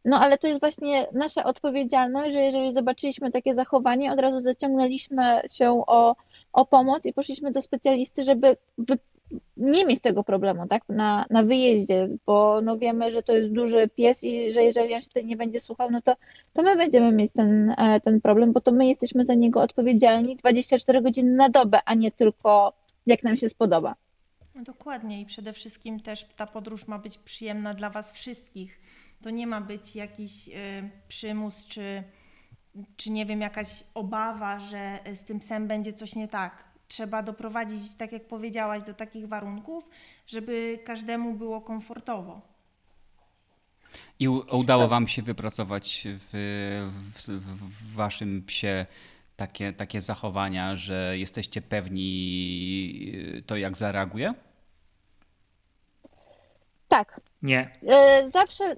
no ale to jest właśnie nasza odpowiedzialność, że jeżeli zobaczyliśmy takie zachowanie, od razu zaciągnęliśmy się o, o pomoc i poszliśmy do specjalisty, żeby wy, nie mieć tego problemu, tak, na, na wyjeździe, bo no wiemy, że to jest duży pies i że jeżeli on się tutaj nie będzie słuchał, no to, to my będziemy mieć ten, e, ten problem, bo to my jesteśmy za niego odpowiedzialni 24 godziny na dobę, a nie tylko jak nam się spodoba. No dokładnie i przede wszystkim też ta podróż ma być przyjemna dla Was wszystkich. To nie ma być jakiś y, przymus czy, czy nie wiem, jakaś obawa, że z tym psem będzie coś nie tak. Trzeba doprowadzić, tak jak powiedziałaś, do takich warunków, żeby każdemu było komfortowo. I udało wam się wypracować w, w, w waszym psie takie, takie zachowania, że jesteście pewni y, to, jak zareaguje? Tak, Nie. E, Zawsze.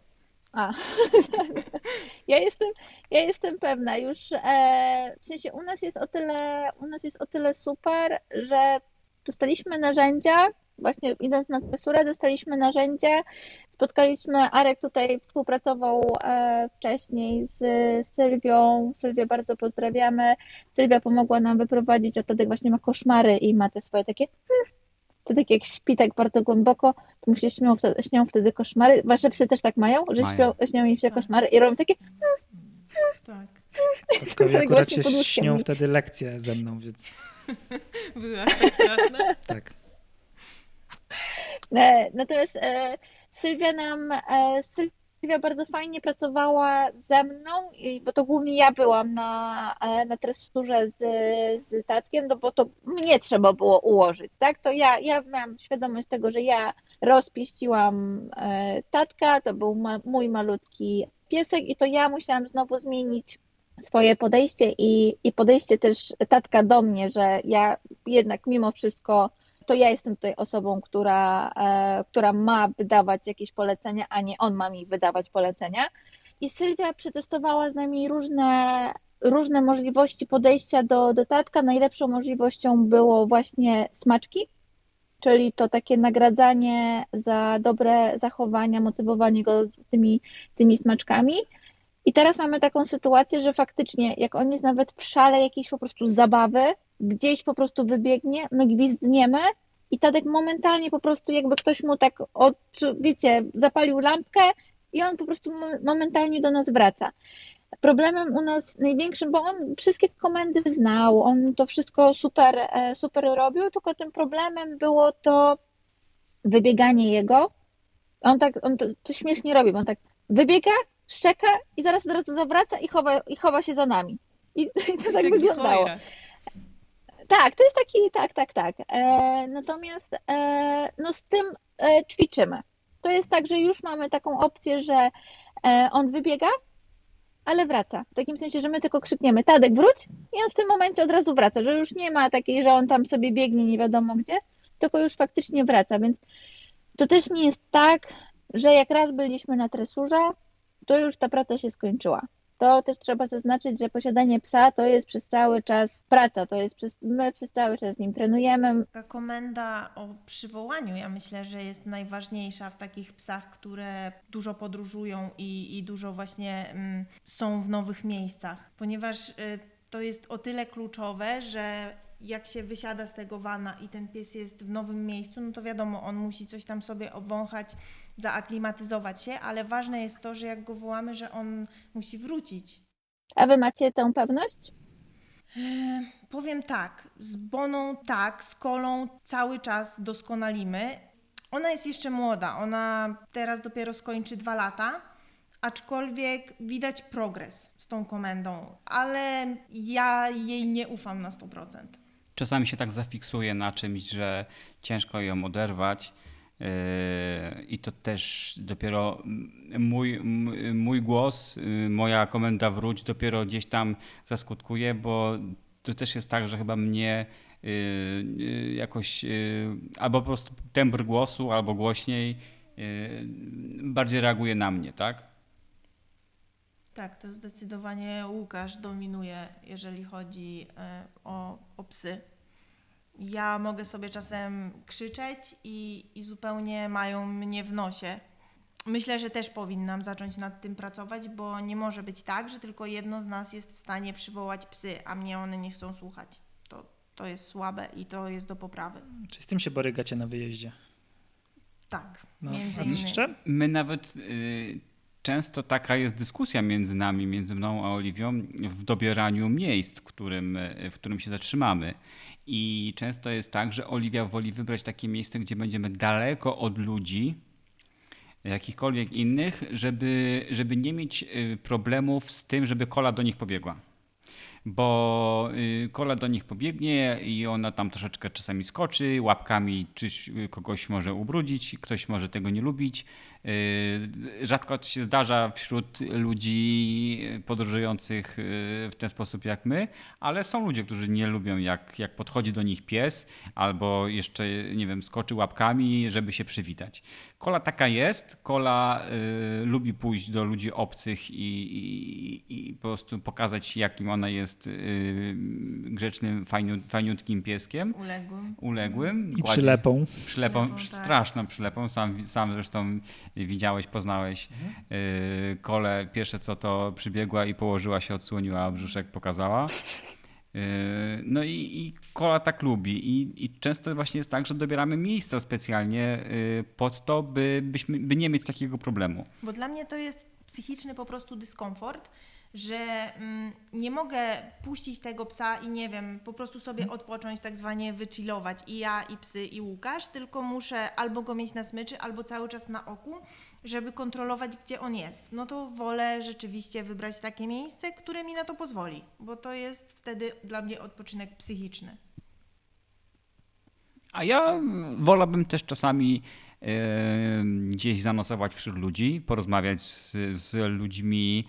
A. Ja jestem, ja jestem pewna już. E, w sensie u nas jest o tyle, u nas jest o tyle super, że dostaliśmy narzędzia właśnie idąc na tresurę, dostaliśmy narzędzie, spotkaliśmy, Arek tutaj współpracował e, wcześniej z Sylwią, Sylwię bardzo pozdrawiamy, Sylwia pomogła nam wyprowadzić, a Tadek właśnie ma koszmary i ma te swoje takie hmm, to tak jak śpi tak bardzo głęboko, to mu się śnią wtedy, śnią wtedy koszmary. Wasze psy też tak mają, że Mają. śpią, śnią im się Tak. koszmary i robią takie Tak. Tatkowie Tak akurat się śnią wtedy lekcje ze mną, więc Były aż tak straszne. tak. E, Natomiast e, Sylwia nam, e, Sylwia bardzo fajnie pracowała ze mną, bo to głównie ja byłam na, e, na tresurze z, z Tatkiem, no bo to mnie trzeba było ułożyć, tak? To ja, ja miałam świadomość tego, że ja rozpieściłam e, Tatka, to był ma, mój malutki piesek i to ja musiałam znowu zmienić swoje podejście i, i podejście też Tatka do mnie, że ja jednak mimo wszystko to ja jestem tutaj osobą, która, e, która ma wydawać jakieś polecenia, a nie on ma mi wydawać polecenia. I Sylwia przetestowała z nami różne, różne możliwości podejścia do, do. Najlepszą możliwością było właśnie smaczki, czyli to takie nagradzanie za dobre zachowania, motywowanie go tymi, tymi smaczkami. I teraz mamy taką sytuację, że faktycznie, jak on jest nawet w szale jakiejś po prostu zabawy, gdzieś po prostu wybiegnie, my gwizdniemy i Tadek momentalnie po prostu jakby ktoś mu tak od, wiecie, zapalił lampkę i on po prostu mo- momentalnie do nas wraca. Problemem u nas największym, bo on wszystkie komendy znał, on to wszystko super, e, super robił, tylko tym problemem było to wybieganie jego. On tak, on to, to śmiesznie robi, bo on tak wybiega, szczeka i zaraz od razu zawraca i chowa, i chowa się za nami. I, i to tak Jak wyglądało. Tak, to jest taki, tak, tak, tak. E, natomiast e, no z tym e, ćwiczymy. To jest tak, że już mamy taką opcję, że e, on wybiega, ale wraca. W takim sensie, że my tylko krzykniemy Tadek wróć i on w tym momencie od razu wraca, że już nie ma takiej, że on tam sobie biegnie nie wiadomo gdzie, tylko już faktycznie wraca, więc to też nie jest tak, że jak raz byliśmy na tresurze, to już ta praca się skończyła. To też trzeba zaznaczyć, że posiadanie psa to jest przez cały czas praca, to jest przez, my przez cały czas z nim trenujemy. Taka komenda o przywołaniu, ja myślę, że jest najważniejsza w takich psach, które dużo podróżują i, i dużo właśnie mm, są w nowych miejscach, ponieważ y, to jest o tyle kluczowe, że jak się wysiada z tego wana i ten pies jest w nowym miejscu, no to wiadomo, on musi coś tam sobie obwąchać, zaaklimatyzować się, ale ważne jest to, że jak go wołamy, że on musi wrócić. A wy macie tę pewność? E, Powiem tak, z Boną tak, z Kolą cały czas doskonalimy. Ona jest jeszcze młoda, ona teraz dopiero skończy dwa lata, aczkolwiek widać progres z tą komendą, ale ja jej nie ufam na 100%. Czasami się tak zafiksuje na czymś, że ciężko ją oderwać. Yy, I to też dopiero mój, mój głos, yy, moja komenda wróć dopiero gdzieś tam zaskutkuje, bo to też jest tak, że chyba mnie yy, jakoś albo po prostu tembr głosu, albo głośniej bardziej reaguje na mnie, tak? Tak, to zdecydowanie Łukasz dominuje, jeżeli chodzi e, o, o psy. Ja mogę sobie czasem krzyczeć i, i zupełnie mają mnie w nosie. Myślę, że też powinnam zacząć nad tym pracować, bo nie może być tak, że tylko jedno z nas jest w stanie przywołać psy, a mnie one nie chcą słuchać. To, to jest słabe i to jest do poprawy. Czy z tym się borykacie na wyjeździe? Tak, No, między a coś jeszcze? My nawet y, często taka jest dyskusja między nami, między mną a Oliwią w dobieraniu miejsc, którym, y, w którym się zatrzymamy. I często jest tak, że Oliwia woli wybrać takie miejsce, gdzie będziemy daleko od ludzi, jakichkolwiek innych, żeby, żeby nie mieć y, problemów z tym, żeby kola do nich pobiegła. Bo y, kola do nich pobiegnie i ona tam troszeczkę czasami skoczy, łapkami czyś y, kogoś może ubrudzić, ktoś może tego nie lubić. Y, rzadko to się zdarza wśród ludzi podróżujących y, w ten sposób jak my, ale są ludzie, którzy nie lubią, jak, jak podchodzi do nich pies albo jeszcze, nie wiem, skoczy łapkami, żeby się przywitać. Kola taka jest. Kola y, lubi pójść do ludzi obcych i, i, i, po prostu pokazać, jakim ona jest y, grzecznym, fajniutkim pieskiem. Uległym. Uległym. I przylepą. Przylepą, przylepą tak. straszną przylepą. Sam, sam zresztą widziałeś, poznałeś mhm. y, Kole. Pierwsze co to przybiegła i położyła się, odsłoniła brzuszek, pokazała. Yy, no i, i kola tak lubi I, i często właśnie jest tak, że dobieramy miejsca specjalnie pod to, by, byśmy, by nie mieć takiego problemu. Bo dla mnie to jest psychiczny po prostu dyskomfort, że mm, nie mogę puścić tego psa i nie wiem, po prostu sobie mhm. odpocząć, tak zwanie wychillować i ja, i psy, i Łukasz, tylko muszę albo go mieć na smyczy, albo cały czas na oku, żeby kontrolować, gdzie on jest. No to wolę rzeczywiście wybrać takie miejsce, które mi na to pozwoli, bo to jest wtedy dla mnie odpoczynek psychiczny. A ja wolałbym też czasami gdzieś zanocować wśród ludzi, porozmawiać z, z ludźmi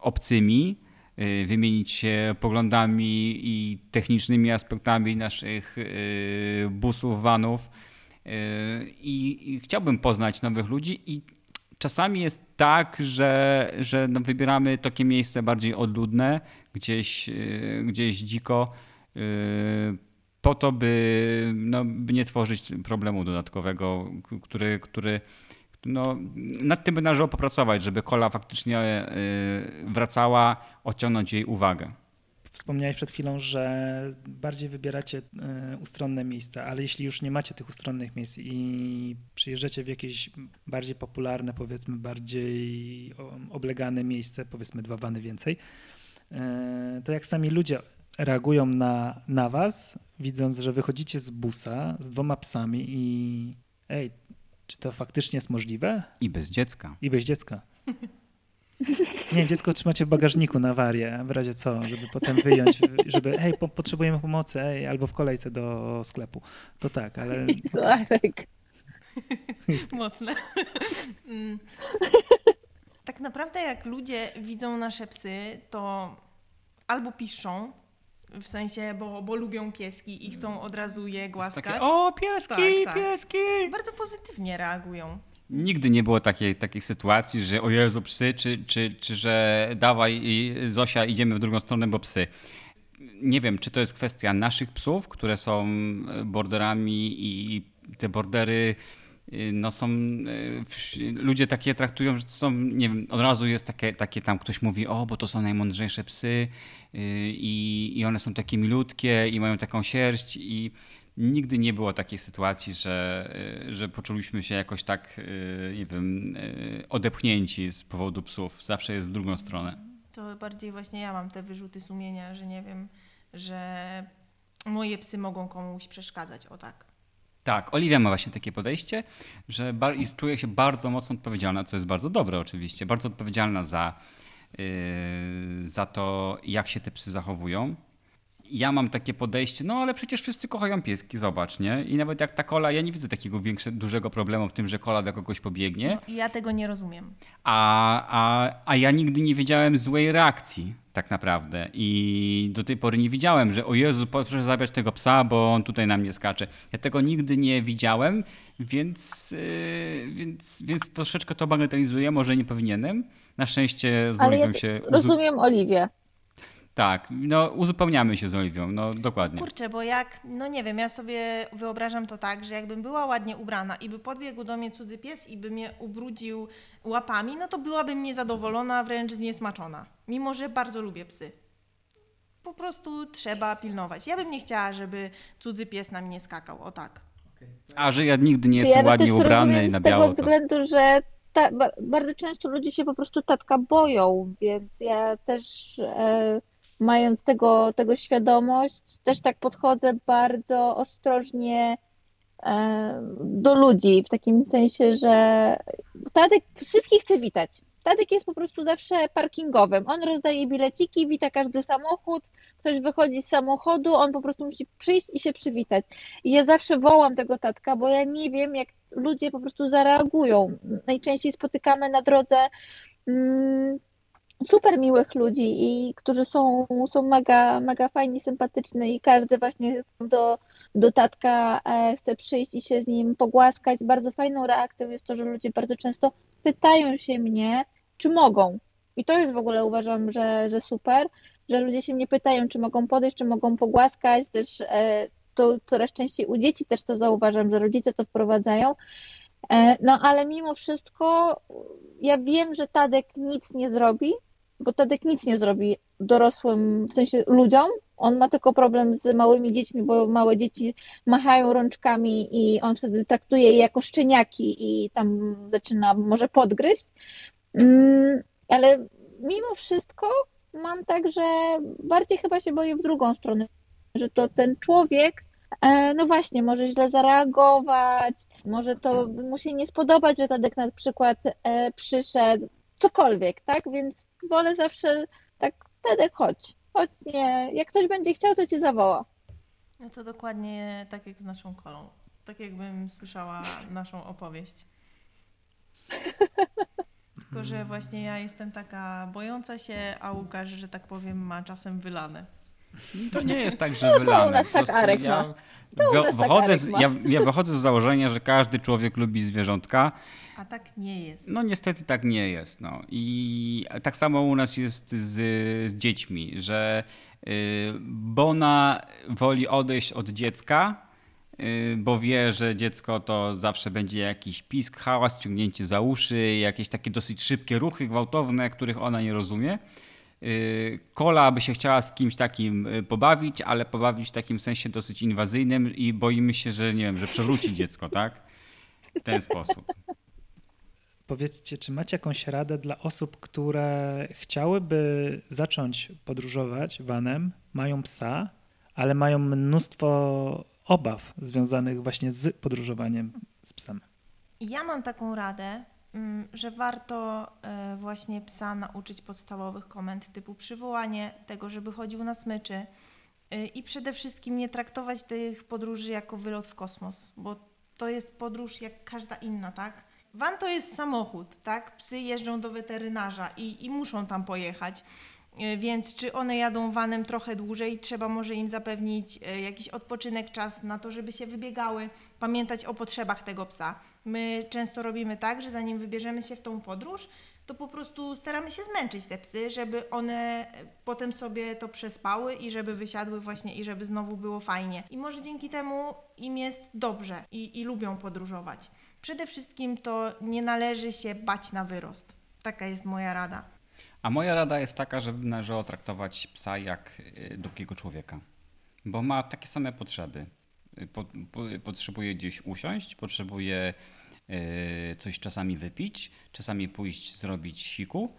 obcymi, e, wymienić się poglądami i technicznymi aspektami naszych e, busów, vanów. I, i chciałbym poznać nowych ludzi i czasami jest tak, że, że no wybieramy takie miejsce bardziej odludne, gdzieś, gdzieś dziko po to, by, no, by nie tworzyć problemu dodatkowego, który, który no, nad tym by należało popracować, żeby kola faktycznie e, wracała, odciągnąć jej uwagę. Wspomniałeś przed chwilą, że bardziej wybieracie e, ustronne miejsca, ale jeśli już nie macie tych ustronnych miejsc i przyjeżdżacie w jakieś bardziej popularne, powiedzmy bardziej oblegane miejsce, powiedzmy dwa wany więcej, e, to jak sami ludzie reagują na, na was, widząc, że wychodzicie z busa z dwoma psami i ej, czy to faktycznie jest możliwe? I bez dziecka. I bez dziecka. Nie, dziecko trzymacie w bagażniku na warię, w razie co, żeby potem wyjąć, żeby hej, po, potrzebujemy pomocy, ej, albo w kolejce do sklepu. To tak, ale... Sławek. Mocne. Mm. Tak naprawdę jak ludzie widzą nasze psy, to albo piszczą, w sensie, bo, bo lubią pieski i chcą od razu je głaskać. Takie, o, pieski, tak, tak. pieski! Bardzo pozytywnie reagują. Nigdy nie było takiej, takiej sytuacji, że o Jezu, psy, czy, czy, czy że dawaj Zosia, idziemy w drugą stronę, bo psy. Nie wiem, czy to jest kwestia naszych psów, które są borderami i te bordery no są, y, ludzie takie traktują, że są, nie wiem, od razu jest takie, takie tam ktoś mówi, o, bo to są najmądrzejsze psy y, i, i one są takie milutkie i mają taką sierść i nigdy nie było takiej sytuacji, że, że poczuliśmy się jakoś tak, nie wiem, odepchnięci z powodu psów. Zawsze jest w drugą stronę. To bardziej właśnie ja mam te wyrzuty sumienia, że nie wiem, że moje psy mogą komuś przeszkadzać, o tak. Tak, Oliwia ma właśnie takie podejście, że czuje się bardzo mocno odpowiedzialna, co jest bardzo dobre oczywiście, bardzo odpowiedzialna za, yy, za to, jak się te psy zachowują. Ja mam takie podejście, no ale przecież wszyscy kochają pieski, zobacz, nie? I nawet jak ta kola, ja nie widzę takiego większego, dużego problemu w tym, że kola do kogoś pobiegnie. No, ja tego nie rozumiem. A, a, a ja nigdy nie wiedziałem złej reakcji tak naprawdę. I do tej pory nie widziałem, że o Jezu, proszę zabrać tego psa, bo on tutaj na mnie skacze. Ja tego nigdy nie widziałem, więc, yy, więc, więc troszeczkę to bagatelizuję, może nie powinienem. Na szczęście z Oliwią ja się... Rozumiem Oliwię. Tak, no uzupełniamy się z Oliwią, no dokładnie. Kurczę, bo jak, no nie wiem, ja sobie wyobrażam to tak, że jakbym była ładnie ubrana i by podbiegł do mnie cudzy pies i by mnie ubrudził łapami, no to byłabym niezadowolona, wręcz zniesmaczona. Mimo, że bardzo lubię psy. Po prostu trzeba pilnować. Ja bym nie chciała, żeby cudzy pies na mnie skakał, o tak. A że ja nigdy nie jestem ja ładnie ubrany i na biało. Z tego względu, że ta, bardzo często ludzie się po prostu tatka boją, więc ja też... E, mając tego, tego świadomość, też tak podchodzę bardzo ostrożnie e, do ludzi, w takim sensie, że Tadek wszystkich chce witać. Tadek jest po prostu zawsze parkingowym. On rozdaje bileciki, wita każdy samochód, ktoś wychodzi z samochodu, on po prostu musi przyjść i się przywitać. I ja zawsze wołam tego tatka, bo ja nie wiem, jak ludzie po prostu zareagują. Najczęściej spotykamy na drodze mm, super miłych ludzi i którzy są, są mega, mega fajni, sympatyczni i każdy właśnie do, do tatka e, chce przyjść i się z nim pogłaskać. Bardzo fajną reakcją jest to, że ludzie bardzo często pytają się mnie, czy mogą. I to jest w ogóle uważam, że, że super, że ludzie się mnie pytają, czy mogą podejść, czy mogą pogłaskać. Też e, to coraz częściej u dzieci też to zauważam, że rodzice to wprowadzają. E, no ale mimo wszystko ja wiem, że Tadek nic nie zrobi, bo Tadek nic nie zrobi dorosłym, w sensie ludziom. On ma tylko problem z małymi dziećmi, bo małe dzieci machają rączkami i on wtedy traktuje je jako szczeniaki i tam zaczyna może podgryźć. Mm, ale mimo wszystko mam tak, że bardziej chyba się boję w drugą stronę, że to ten człowiek, e, no właśnie, może źle zareagować, może to mu się nie spodobać, że Tadek na przykład e, przyszedł, cokolwiek, tak? Więc wolę zawsze tak, Tadek, chodź, chodź, nie, jak ktoś będzie chciał, to cię zawoła. No to dokładnie tak jak z naszą kolą. Tak jakbym słyszała naszą opowieść. Tylko, że właśnie ja jestem taka bojąca się, a Łukasz, że tak powiem, ma czasem wylane. To nie jest tak, że wylane. u nas tak Arek ja, ma. To u wy- nas tak wychodzę Arek z, ma. ja, ja wychodzę z założenia, że każdy człowiek lubi zwierzątka. A tak nie jest. No niestety tak nie jest. No. I tak samo u nas jest z, z dziećmi, że y, Bona woli odejść od dziecka, y, bo wie, że dziecko to zawsze będzie jakiś pisk, hałas, ciągnięcie za uszy, jakieś takie dosyć szybkie ruchy gwałtowne, których ona nie rozumie. Y, Kola by się chciała z kimś takim pobawić, ale pobawić w takim sensie dosyć inwazyjnym i boimy się, że nie wiem, że przewróci dziecko, tak? W ten sposób. Powiedzcie, czy macie jakąś radę dla osób, które chciałyby zacząć podróżować vanem, mają psa, ale mają mnóstwo obaw związanych właśnie z podróżowaniem z psem? Ja mam taką radę, mm, że warto e, właśnie psa nauczyć podstawowych komend typu przywołanie, tego, żeby chodził na smyczy y, i przede wszystkim nie traktować tych podróży jako wylot w kosmos, bo to jest podróż jak każda inna, tak? Van to jest samochód, tak? Psy jeżdżą do weterynarza i, i muszą tam pojechać. Y, Więc czy one jadą vanem trochę dłużej, trzeba może im zapewnić y, jakiś odpoczynek, czas na to, żeby się wybiegały, pamiętać o potrzebach tego psa. My często robimy tak, że zanim wybierzemy się w tą podróż, to po prostu staramy się zmęczyć te psy, żeby one y, potem sobie to przespały i żeby wysiadły właśnie i żeby znowu było fajnie. I może dzięki temu im jest dobrze i, i lubią podróżować. Przede wszystkim to nie należy się bać na wyrost. Taka jest moja rada. A moja rada jest taka, żeby należało traktować psa jak y, drugiego człowieka, bo ma takie same potrzeby. Y, Po, po, potrzebuje gdzieś usiąść, potrzebuje y, coś czasami wypić, czasami pójść zrobić siku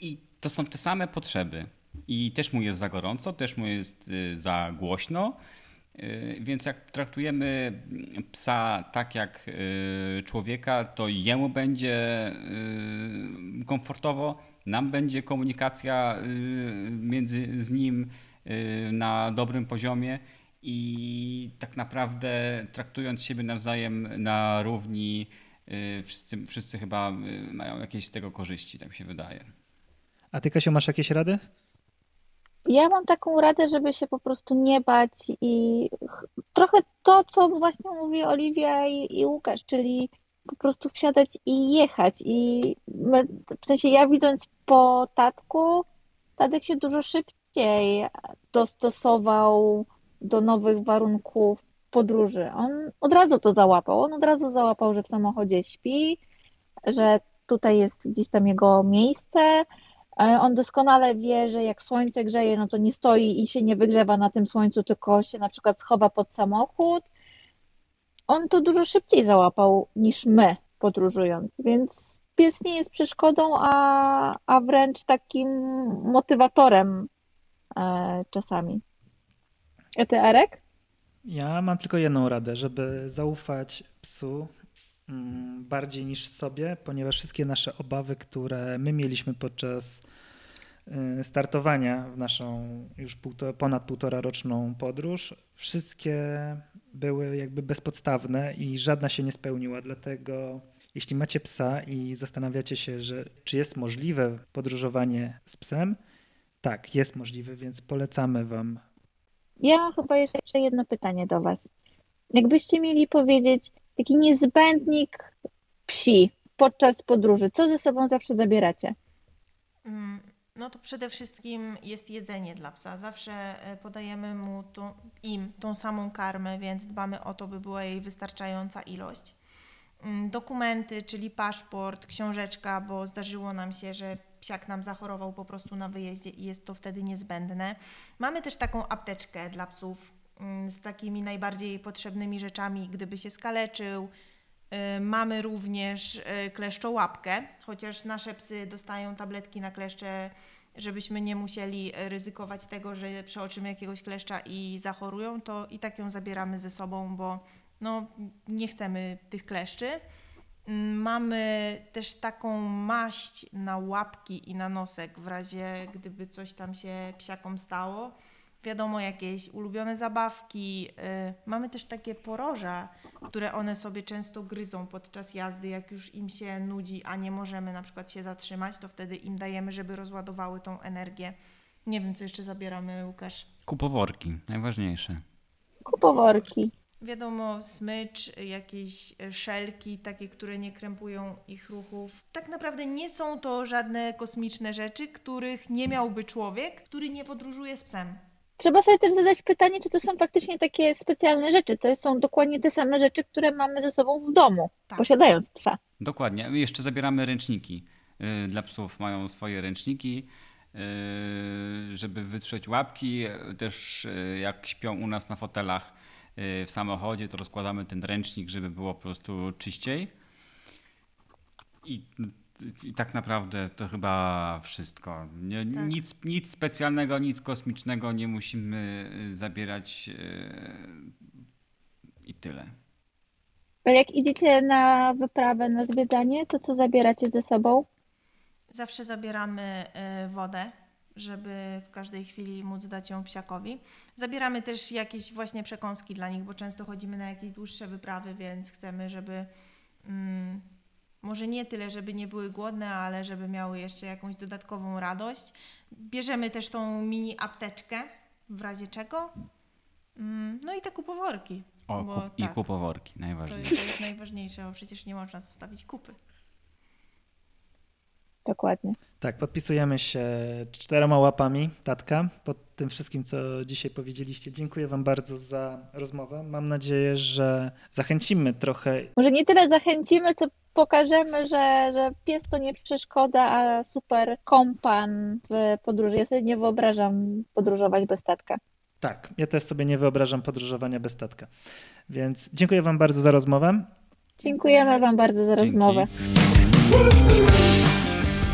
i to są te same potrzeby. I też mu jest za gorąco, też mu jest za głośno. Y, Więc jak traktujemy psa tak jak y, człowieka, to jemu będzie y, komfortowo, nam będzie komunikacja między z nim na dobrym poziomie i tak naprawdę traktując siebie nawzajem na równi, wszyscy, wszyscy chyba mają jakieś z tego korzyści, tak mi się wydaje. A ty, Kasiu, masz jakieś rady? Ja mam taką radę, żeby się po prostu nie bać i ch- trochę to, co właśnie mówi Oliwia i, i Łukasz, czyli po prostu wsiadać i jechać. I my, w sensie ja widząc po tatku, Tadek się dużo szybciej dostosował do nowych warunków podróży. On od razu to załapał. On od razu załapał, że w samochodzie śpi, że tutaj jest gdzieś tam jego miejsce. E, On doskonale wie, że jak słońce grzeje, no to nie stoi i się nie wygrzewa na tym słońcu, tylko się na przykład schowa pod samochód. On to dużo szybciej załapał niż my podróżując, więc pies nie jest przeszkodą, a, a wręcz takim motywatorem e, czasami. A ty, Arek? Ja mam tylko jedną radę, żeby zaufać psu bardziej niż sobie, ponieważ wszystkie nasze obawy, które my mieliśmy podczas y, startowania w naszą już półto, ponad półtora roczną podróż, wszystkie były jakby bezpodstawne i żadna się nie spełniła. Dlatego jeśli macie psa i zastanawiacie się, że czy jest możliwe podróżowanie z psem, tak, jest możliwe, więc polecamy Wam. Ja chyba jeszcze jedno pytanie do Was. Jakbyście mieli powiedzieć taki niezbędnik psi podczas podróży, co ze sobą zawsze zabieracie? Mm, No to przede wszystkim jest jedzenie dla psa. Zawsze e, podajemy mu tą, im tą samą karmę, więc dbamy o to, by była jej wystarczająca ilość. Mm, Dokumenty, czyli paszport, książeczka, bo zdarzyło nam się, że psiak nam zachorował po prostu na wyjeździe i jest to wtedy niezbędne. Mamy też taką apteczkę dla psów z takimi najbardziej potrzebnymi rzeczami, gdyby się skaleczył, Y, Mamy również y, kleszczołapkę, chociaż nasze psy dostają tabletki na kleszcze, żebyśmy nie musieli ryzykować tego, że przeoczymy jakiegoś kleszcza i zachorują, to i tak ją zabieramy ze sobą, bo no, nie chcemy tych kleszczy. Mm, Mamy też taką maść na łapki i na nosek w razie gdyby coś tam się psiakom stało. Wiadomo, jakieś ulubione zabawki. y, Mamy też takie poroża, które one sobie często gryzą podczas jazdy, jak już im się nudzi, a nie możemy na przykład się zatrzymać, to wtedy im dajemy, żeby rozładowały tą energię. Nie wiem, co jeszcze zabieramy, Łukasz. Kupoworki, najważniejsze. Kupoworki. Wiadomo, smycz, jakieś e, szelki, takie, które nie krępują ich ruchów. Tak naprawdę nie są to żadne kosmiczne rzeczy, których nie miałby człowiek, który nie podróżuje z psem. Trzeba sobie też zadać pytanie, czy to są faktycznie takie specjalne rzeczy. To są dokładnie te same rzeczy, które mamy ze sobą w domu, Tak. posiadając psa. Dokładnie. Jeszcze zabieramy ręczniki. Y, Dla psów mają swoje ręczniki, y, żeby wytrzeć łapki. Też y, jak śpią u nas na fotelach w samochodzie, to rozkładamy ten ręcznik, żeby było po prostu czyściej. I, i tak naprawdę to chyba wszystko. Nie, Tak. nic, nic specjalnego, nic kosmicznego nie musimy y, zabierać y, i tyle. A jak idziecie na wyprawę, na zwiedzanie, to co zabieracie ze sobą? Zawsze zabieramy y, wodę, żeby w każdej chwili móc dać ją psiakowi. Zabieramy też jakieś właśnie przekąski dla nich, bo często chodzimy na jakieś dłuższe wyprawy, więc chcemy, żeby mm, może nie tyle, żeby nie były głodne, ale żeby miały jeszcze jakąś dodatkową radość. Bierzemy też tą mini apteczkę, w razie czego. Mm, no i te kupoworki. O, Bo kup, I tak. kupoworki, To, najważniejsze. to jest najważniejsze, bo przecież nie można zostawić kupy. Dokładnie. Tak, podpisujemy się czterema łapami, tatka, pod tym wszystkim, co dzisiaj powiedzieliście. Dziękuję Wam bardzo za rozmowę. Mam nadzieję, że zachęcimy trochę Może nie tyle zachęcimy, co pokażemy, że, że pies to nie przeszkoda, a super kompan w podróży. Ja sobie nie wyobrażam podróżować bez tatka. Tak, ja też sobie nie wyobrażam podróżowania bez statka. Więc dziękuję Wam bardzo za rozmowę. Dziękujemy Wam bardzo za Dzięki. rozmowę.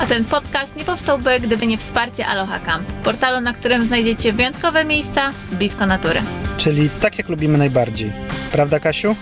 A ten podcast nie powstałby, gdyby nie wsparcie Aloha Camp, portalu, na którym znajdziecie wyjątkowe miejsca blisko natury. Czyli tak jak lubimy najbardziej. Prawda, Kasiu?